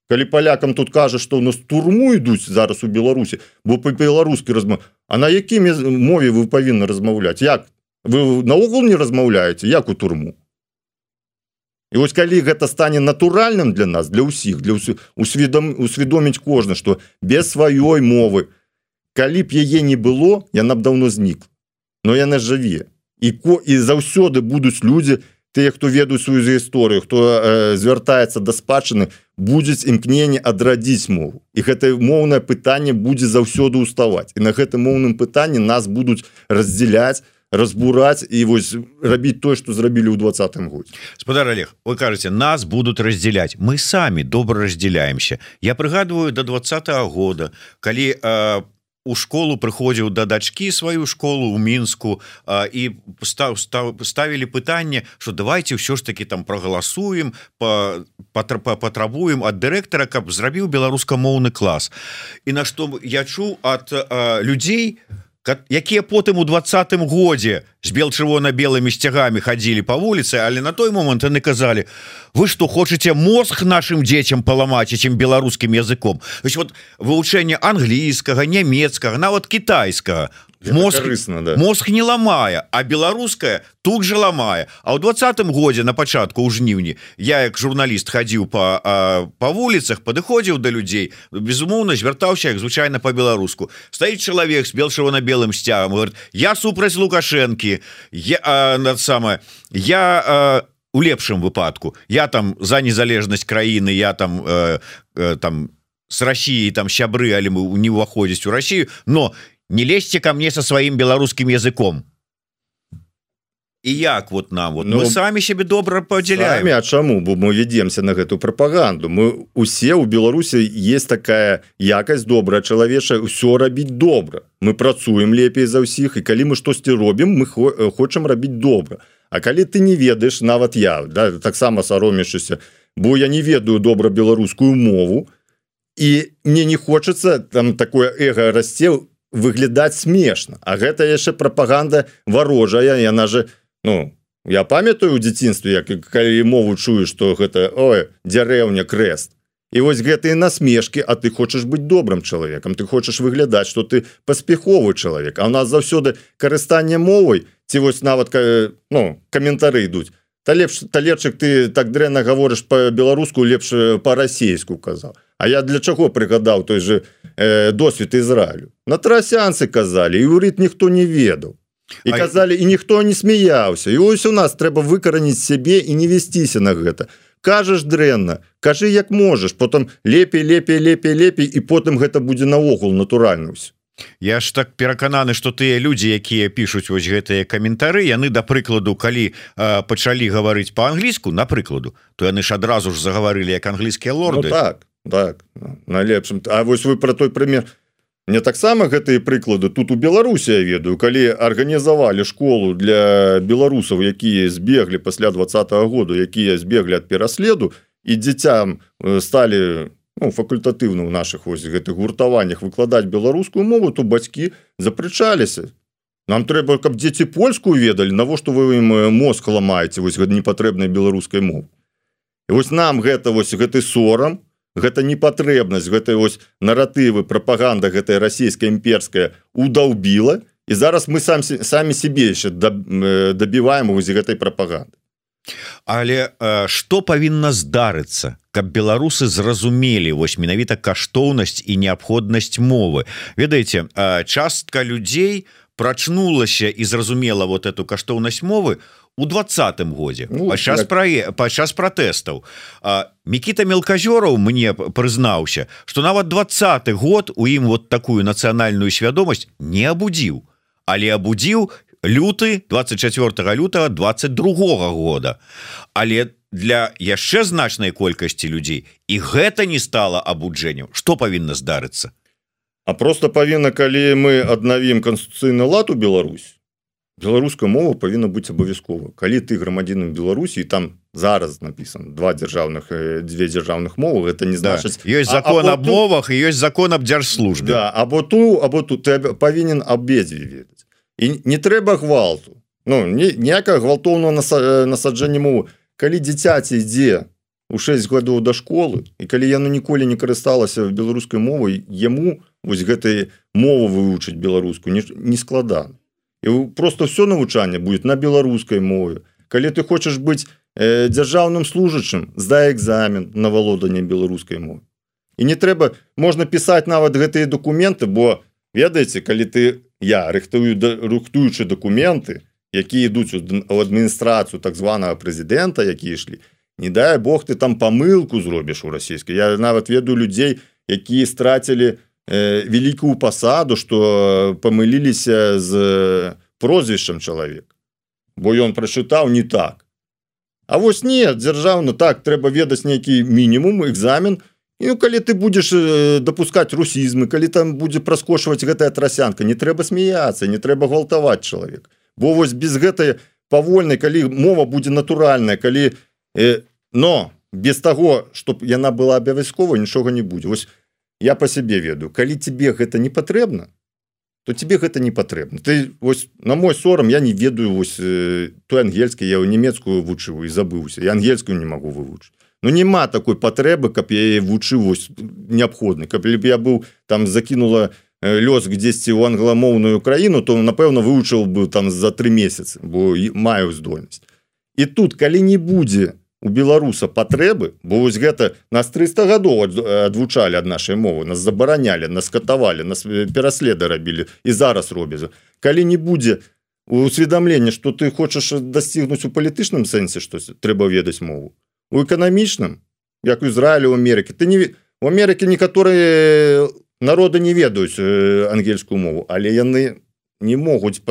калі палякам тут кажа что у нас турму ідуць зараз у Беларусі бо по-беларускі разма А на якімі мове вы павінны размаўляць? Як? Вы наогул не размаўляеце? Як у турму? І вось калі гэта стане натуральным для нас для ўсіх для усведом усведоміць кожна что без сваёй мовы калі б яе не было яна б давно знік но яна жыве. І ко і заўсёды будуць людзі тыя хто ведаюць сваю гісторыю хто э, звяртаецца да спадчыны будзець імкненне адрадзіць мову. І гэта моўнае пытанне будзе заўсёды ўставаць. І на гэтым моўным пытанні нас будуць раздзяляць разбураць і вось рабіць тое што зрабілі ў двадцатым годзе. Спадар Олег вы кажаце нас будуць раздзяляць. Мы самі добра раздзяляемся. Я прыгадываю до два -го года калі по э, у школу прыходзіў да дачки сваю школу у мінску а, і став став ставілі пытанне что давайте ўсё ж таки там прогаласуем по патрабуем ад дырэктара каб зрабіў беларускамоўны клас. І на што я чуў ад людзей у якія потым у двадцатым годзе з бел-чырвона-белымі сцягамі хадзілі по вуліцы але на той момант яны казалі вы что хочаце мозг нашим дзецям паламаць этим беларускім языком? Вот вывучэнне англійскага нямецкага нават китайскага мозг рысна да. мозг не ламае а беларуская тут же ламае. А ў двадцатым годзе на пачатку ў жніўні я як журналіст хадзіў по по вуліцах падыходзіў да людзей безумоўна звяртаўся як звычайна по-беларуску стаіць чалавек с белшого на белым сцягам говорит я супраць лукашэнкі я над самое я а, у лепшым выпадку. Я там за незалежнасць краіны я там э, э, там с Россией там сябры але мы не ўваходзіць у Россию но не лезьте ко мне со сваім беларускім языком. І як вот нам? Вот ну, мы самі себе добра подзяляем А чаму бо мы ведемся на гэту прапаганду. Мы усе у Беларусі есть такая якасць добрая чалавеча ўсё рабіць добра. Мы працуем лепей за ўсіх і калі мы штосьці робім мы хочам рабіць добра. А калі ты не ведаеш нават я да, таксама саромішся бо я не ведаю добра беларускую мову і мне не хочется там такое эго расце выглядаць смешна. А гэта яшчэ прапаганда варожая яна же ну я памятаю у дзяцінстве як калі мову чую что гэта ой дзярэўня крест і вось гэтыя насмешки А ты хочаш быць добрым чалавекам ты хочаш выглядаць что ты паспяховы чалавек. А у нас заўсёды карыстанне мовай ці вось нават ну каментары ідуць. Та лепш талечак ты так дрэнна гаворыш по-беларуску лепш по-расейску казаў А я для чаго прыгадаў той же э, досвід Ізраілю на трасянцы казалі і ўрыт ніхто не ведаў і казалі і ніхто не смяяўся і ось у нас трэба выкараніць сябе і не весціся на гэта. Кажаш дрэнна кажы як можаш потом лепей лепей лепей лепей і потым гэта будзе наогул натуральнусь Я ж так перакананы что тыя людзі якія пишутць вось гэтыя каментары яны да прыкладу калі э, пачалі гаварыць по-англійску на прыкладу то яны ж адразу ж загаварылі як англійскія лорды. ну, так так найлепшым А вось вы про той пример. Мне таксама гэтыя прыклады тут у Беларусі я ведаю калі арганізавалі школу для беларусаў якія збеглі пасля двадцатого году якія збеглі ад пераследу і дзіцям сталі ну, факультатыўна ў наших вось гэтых гуртаваннях выкладаць беларускую мову то бацькі запрычаліся. Нам трэба каб дзеці польскую ведалі навошта вы ім мозг ламаеце вось гэта непатрэбнай беларускай мовы. Вось нам гэта вось гэты сорам гэта непатрэбнасць гэтай ось наратывы прапаганда гэтая расійская імперская удаўбіла і зараз мы сам самі себе яшчэ дабіваем вось гэтай прапаганды. Але что павінна здарыцца каб беларусы зразумелі вось менавіта каштоўнасць і неабходнасць мовы? Ведаеце частка людзей прачнулася і зразумела вот эту каштоўнасць мовы у двадцатым годзе. Ну, час як... пра падчас пратэстаў. Мікіта мелказёраў мне прызнаўся что нават двадцаты год у ім вот такую нацыянальную свядомасць не абудзіў. Але абудзіў люты 24 лютага 22 -го года. Але для яшчэ значнай колькасці людзей і гэта не стала абуджэннем. Что павінна здарыцца? А просто павінна калі мы аднавім канституцыйны лад у Беларусь беларуская мова павінна быць абавязкова. Калі ты грамадзінам Беларусі там зараз напісан два дзяржаўных дзве дзяржаўных мовы это не значыць да. ёсць закон аб мовах і ёсць закон аб дзяржслужбе. Да, або ту або тут ты павінен абедзве ведаць. І не трэба гвалту. Ну ніякага гвалтоўного насаджэння мовы. Калі дзіцяці ідзе у 6 гадоў да школы і калі яно ніколі не карысталася беларускай мовай яму вось гэтай мову вывучыць беларускую не, не складана і просто все навучанне будет на беларускай мове. Калі ты хочаш быць э, дзяржаўным служачым здай экзамен на валоданне беларускай мовы і не трэба можна пісаць нават гэтыя документы бо ведаеце калі ты я рыхтую да, рухтуючы документы якія ідуць у адміністрацыю так званого прэзідэнта які ішлі не дай Бог ты там памылку зробіш у расійскай. Я нават ведаю людзей якія страцілі Э, великую пасаду что помыліліся з прозвішчам чалавек бо ён прачытаў не так. А вось не дзяржаўна так трэба ведаць нейкі мінімум экзамен. І ну, калі ты будешь э, допускать русізмы калі там будзе праскошваць гэтая трасянка не трэба смеяться не трэба гвалтаваць чалавек. Бо вось без гэтай павольнай калі мова будзе натуральная калі э, но без того чтоб яна была абавязкова нічога не будзе. Вось я по сябе ведаю калі тебе гэта не патрэбна то тебе гэта не патрэбна ты вось на мой сорам я не ведаю вось э, той ангельскі я нямецкую вучыву і забыўся. Я ангельскую не могу вывучыць Ну няма такой патрэбы каб я вучыў вось неабходны каб я быў там закінула э, лёс дзесьці ў англамоўную краіну то напэўна вывучыў бы там за три месяцы бо маю здольнасць і тут калі не будзе у беларуса патрэбы бо вось гэта нас 300 гадоў адвучалі ад нашай мовы нас забаранялі нас катавалі нас пераследы рабілі і зараз робяза калі не будзе усведамлення что ты хочаш дасцігнуць у палітычным сэнсе што трэба ведаць мову. У эканамічным як у Ізраілю Амерыкі. Ты не у Амерыкі некаторыя народы не ведаюць ангельскую мову але яны не могуць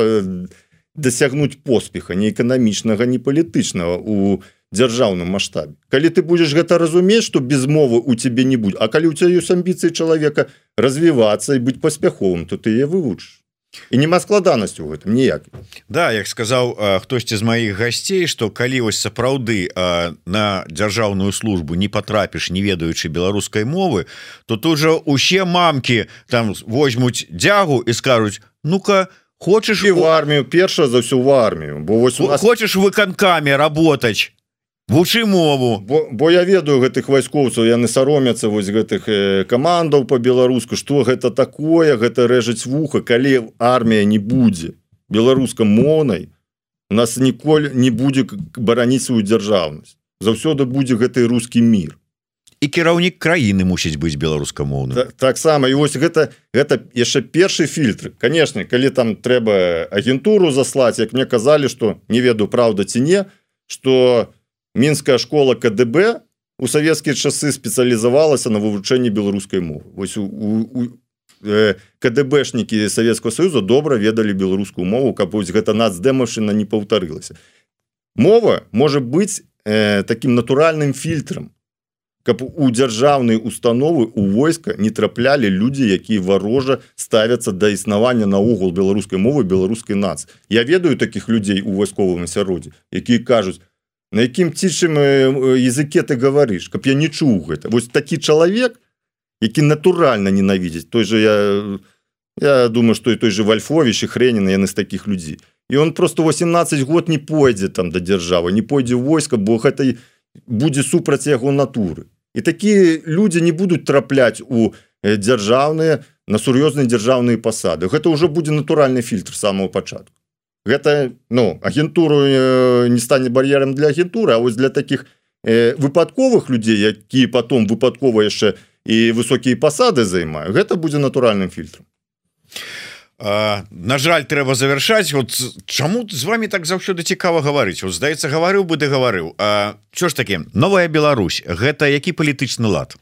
дасягнуць поспеха не эканамічнага не палітычнага у у дзяржаўным маштабе. Калі ты будешь гэта разумець что без мовы у тебе не будь А калі у тебя ёсць амбіцыі чалавека развівацца і быць паспяховым то ты вывучыш. І няма складанасці у гэтым ніяк. Да як сказаў хтосьці з маіх гасцей что калі вось сапраўды на дзяржаўную службу не потрапіш не ведаючы беларускай мовы то тут жа усе мамки там возьмуць дзягу і скажуць ну-ка хочаш і в армію перша за ўсю в армію бо вось вас... хочаш выканкамі работать вучы мову. Бо, бо я ведаю гэтых вайскоўцаў яны саромяцца вось гэтых э, камандаў по-беларуску что гэта такое гэта рэжаць вуха калі армія не будзе беларускам монай у нас ніколі не будзе бараніць сваю дзяржаўнасць. Заўсёды будзе гэты рускі мир і кіраўнік краіны мусіць быць беларускамоўны так, таксама і вось гэта гэта яшчэ першы фільтр. Конечно калі там трэба агентуру заслаць як мне казалі что не ведаю праўда ці не что мінская школа КДБ у савецкія часы спецыялізавалася на вывучэнні беларускай мовы. Вось у, у, у э, КДБшнікі Савецкого союза добра ведалі беларускую мову каб вось гэта нацдэмашына не паўтарылася. Мова можа быць э, таким натуральным фільтрам каб у дзяржаўнай установы у войска не траплялі людзі якія варожа ставяцца да існавання наогул беларускай мовы беларускай нац Я ведаю таких людзей у вайсковым асяроддзе якія кажуць на якім цічым языке ты говоришь каб я не чуў гэта. Вось такі чалавек які натуральна ненавідзець той же я я думаю что і той же вальфовіч і хренена яны з таких людзей. І он просто 18 год не пойдзе там да дзяржавы не пойдзе войска бо гэта будзе супраць яго натуры. І такія людзі не будуць трапляць у дзяржаўныя на сур'ёзныя дзяржаўныя пасады. Гэта ўжо будзе натуральны фільтр самого пачатку гэта ну агентуру не стане бар'ерам для агентуры А вось для таких э, выпадковых людзей якія потом выпадкова яшчэ і высокія пасады займаю гэта будзе натуральным фільтром На жаль трэба завершаць вот чаму з вами так заўсёды цікава гаварыць? Здаецца гаварыў бы ды гаварыў. Що ж таки новая Беларусь гэта які палітычны лад?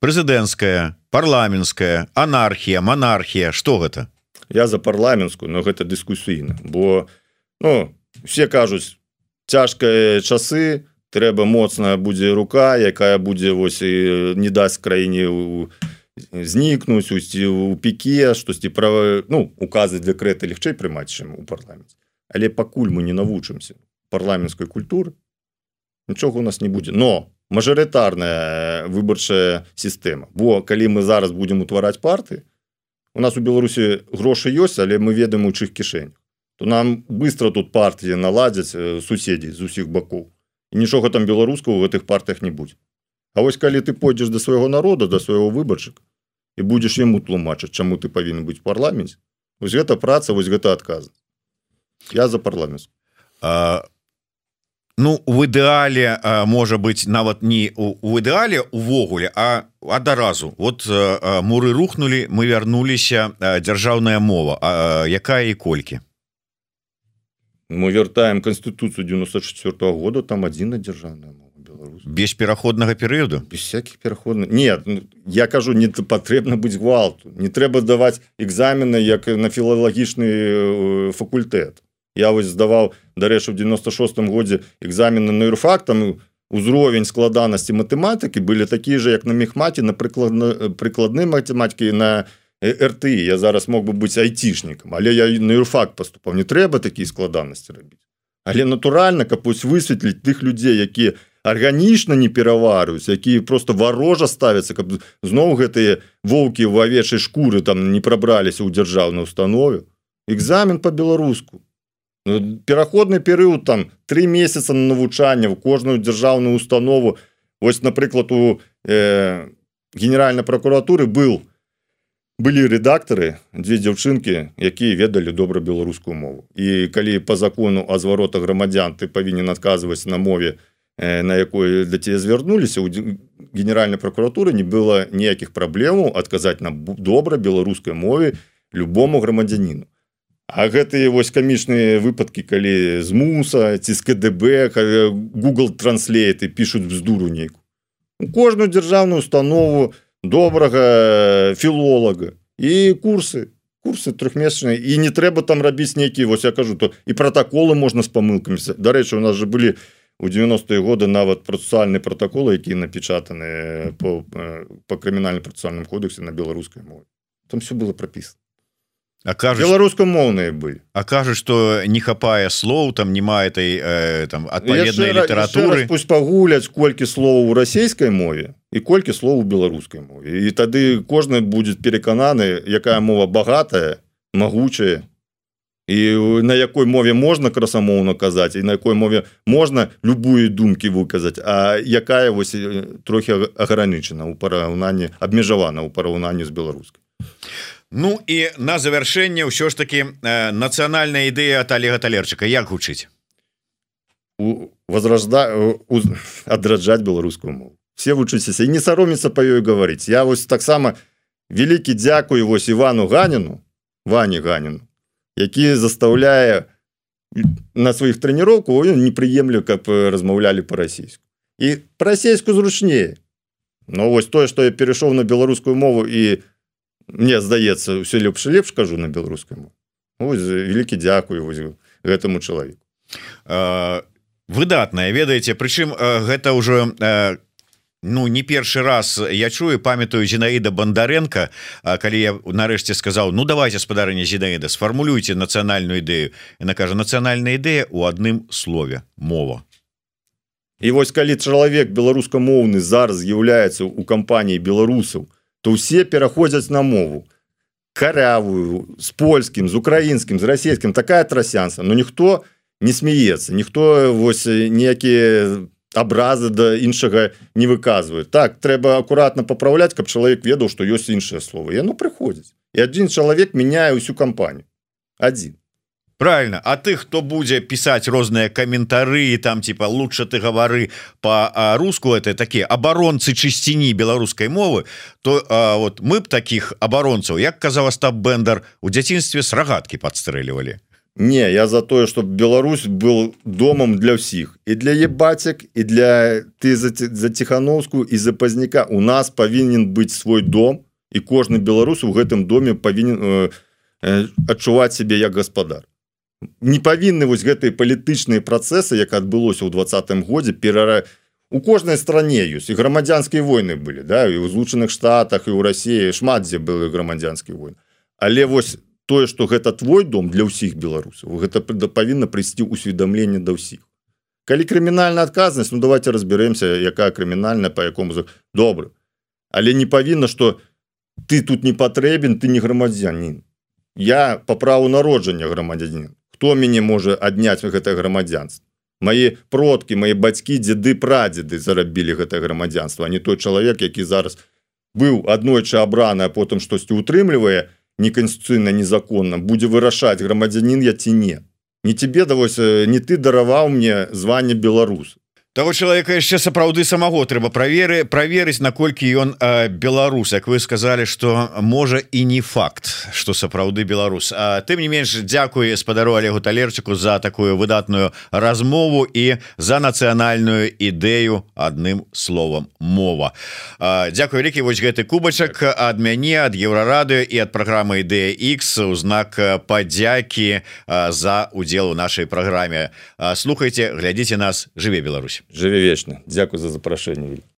Прэзідэнцкая парламенская анархія монархія что гэта я за парламенскую но гэта дыскусійна бо ну все кажуць цяжкае часы трэба моцная будзе рука якая будзе вось і не дасць краіне у знікнуць усці у піке штосьці права ну указы дэкрэты лягчэй прымаць чым у парламенце. Але пакуль мы не навучымся парламенской культуры нічога у нас не будзе. Но мажарытарная выбарчая сістэма. Бо калі мы зараз будемм утвараць парты у нас у беларусі грошы ёсць але мы ведаем у чых кішэнь то нам быстро тут партыі наладзяць суседзей з усіх бакоў. Нічога там беларускага у гэтых партыях не будзе. А вось калі ты пойдзеш до свайго народа до свайго выбарчыка і будзеш яму тлумачыць чаму ты павінен быць парламент вось гэта праца вось гэта адказ я за парламент Ну в ідэале можа быць нават не у ідэале увогуле а адаразу вот муры рухнули мы вярнуліся дзяржаўная мова. А якая і колькі? Мы вяртаем конституцию 94 -го года там адзіна дзяржаўная мова без пераходнага перыяду? Без всяких пераходных. Нет ну, я кажу не патрэбна быць гвалту. Не трэба даваць экзамены як на філалагічны факультэт я вось здаваў дарэчы в 96 годзе экзамены на юрфактам узровень складанасці матэматыкі былі такія же як на мехмаце на прыкладна прыкладны математікі на рт я зараз мог бы быць айцішнікам але я на юрфакт поступаў не трэба такія складанасці рабіць. Але натуральна каб пусть высветліць тых людзей якія арганічна не пераварыюць якія просто варожа ставяцца каб зноў гэтыя воўкі в авечай шкуры там не прабраліся ў дзяржаўнай установе экзамен по-беларуску пераходны перыяд там три месяца на навучанне в кожную дзяржаўную установу. Ось напрыклад у э, генеральной прокуратуры был былі редактары дзве дзяўчынкі якія ведалі добра беларускую мову. І калі по закону о зварота грамадзян ты павінен адказваць на мове Э, на якой да тебе звярнуліся у генеральной прокуратуры не было ніякіх праблемаў адказаць на добра беларускай мове любому грамадзяніну А гэтыя вось камічныя выпадкі калі з муса ці з КДБ Google транслейты пишутць бздуру нейку у кожную дзяржаўную установу добрага філолага. І курсы курсы трехмесячныя і не трэба там рабіць нейкія вось я кажу то і протаколы можна з памылкамі Дарэчы у нас же былі у у 90-е годы нават працэсуальны протаколы які напечатаны по по крымінальным працэсуальным кодексе на беларускай мове. Там все было прописано кажа беларускамоўныя былі А кажа что не хапае слоў там нема этой э, там адпаведнай літаратуры пусть пагуляць колькі слоў у расійскай мове і колькі слоў у беларускай мове. І тады кожны будет перакананы якая мова багатая могучая і на якой мове можна красамоўна казаць і на якой мове можна любую думкі выказаць А якая вось трохі агранычана ў параўнанні абмежавана ў параўнанні з беларускай Ну і на завяршэнне ўсё ж таки э, нацыянальная ідэя от Олега талерчыка. Як гучыць? Возрожда адраджаць беларускую мову. Все вучыцеся і не сароміцца па ёй гаварыць. Я вось таксама вялікі дзякую вось Івану ганіну Вані ганіну які заставляе на сваіх трэніроўку непрыемлю каб размаўлялі по-расійску і па-расейску зручнее Ну вось тое што я перайшоў на беларускую мову і мне здаецца все лепш лепш кажу на беларускай мову вялікі дзякую гэтаму чалавеку выдатная ведаеце прычым гэта ўжо Ну не першы раз я чую памятаю Зінаіда Бондаренко калі я нарэшце сказаў Ну давайте спадарня Зінаіда сфармулюйте нацыянальную ідэю на кажа нацыянальная ідэя у адным слове мова І вось калі чалавек беларускамоўны зараз з'яўляецца у кампаніі беларусаў то ўсе пераходзяць на мову. Карявую з польскім з украінскім з расійскім такая трасянца но ніхто не смеецца ніхто вось ніякія абразы да іншага не выказваюць так трэба акуратна папраўляць каб чалавек ведаў што ёсць іншае слово яно прыходзіць. І адзін чалавек мяняе ўсю кампанію. Один правильно. А ты хто будзе пісаць розныя каментары там типа лучше ты гавары по-руску это такія абаронцы чысціні беларускай мовы то а, вот мы б таких абаронцаў як казаў Астап бендер у дзяцінстве с рагаткі подстрэлівалі Не я за тое чтобы Беларусь был домом для ўсіх і для ебацек і для ты за, за ціхановскую і за пазняка у нас павінен быць свой дом і кожны беларус у гэтым доме павінен э, э, адчуваць себе як гаспадар не павінны вось гэтыя палітычныя працэсы як адбылося ў двадцатым годзе перара у кожнай стране ёсць і грамадзянскія войны былі да і ў злучаных штатах і ў Росіі шмат дзе былі грамадзянскі войн але вось тое что гэта твой дом для ўсіх беларусаў гэта павінна прыйсці усведамленне да ўсіх. Калі крымінальная адказнасць Ну давайте разберемся якая крымінальная по якому за добра. Але не павінна что ты тут не патрэбен ты не грамадзянін. Я по праву народжання грамадзянін хто мяне можа адняць гэта грамадзянство мои продкі мои бацькі дзеды прадзеды зарабілі гэта грамадзянство не той чалавек які зараз быў аднойчы абраны а потым штосьці утрымлівае неканституцыйна незаконна будзе вырашаць грамадзянін я ці не. Не тебе давось не ты дараваў мне званне беларус того человека яшчэ сапраўды самого трэба праверы праверыць наколькі ён беларус як вы сказали что можа і не факт что сапраўды беларус А тым не менш Дякую спадару Олегу талерчыку за такую выдатную размову і за нацыянальную ідэю адным словом мова. Дякую вялікі вось гэты кубачак ад мяне ад еўрарады і ад праграмы ідэя X у знак падзякі за удзел у нашай праграме слухайте глядзіце нас жыве Беларусь жыве вечна Дякую за запрашэнне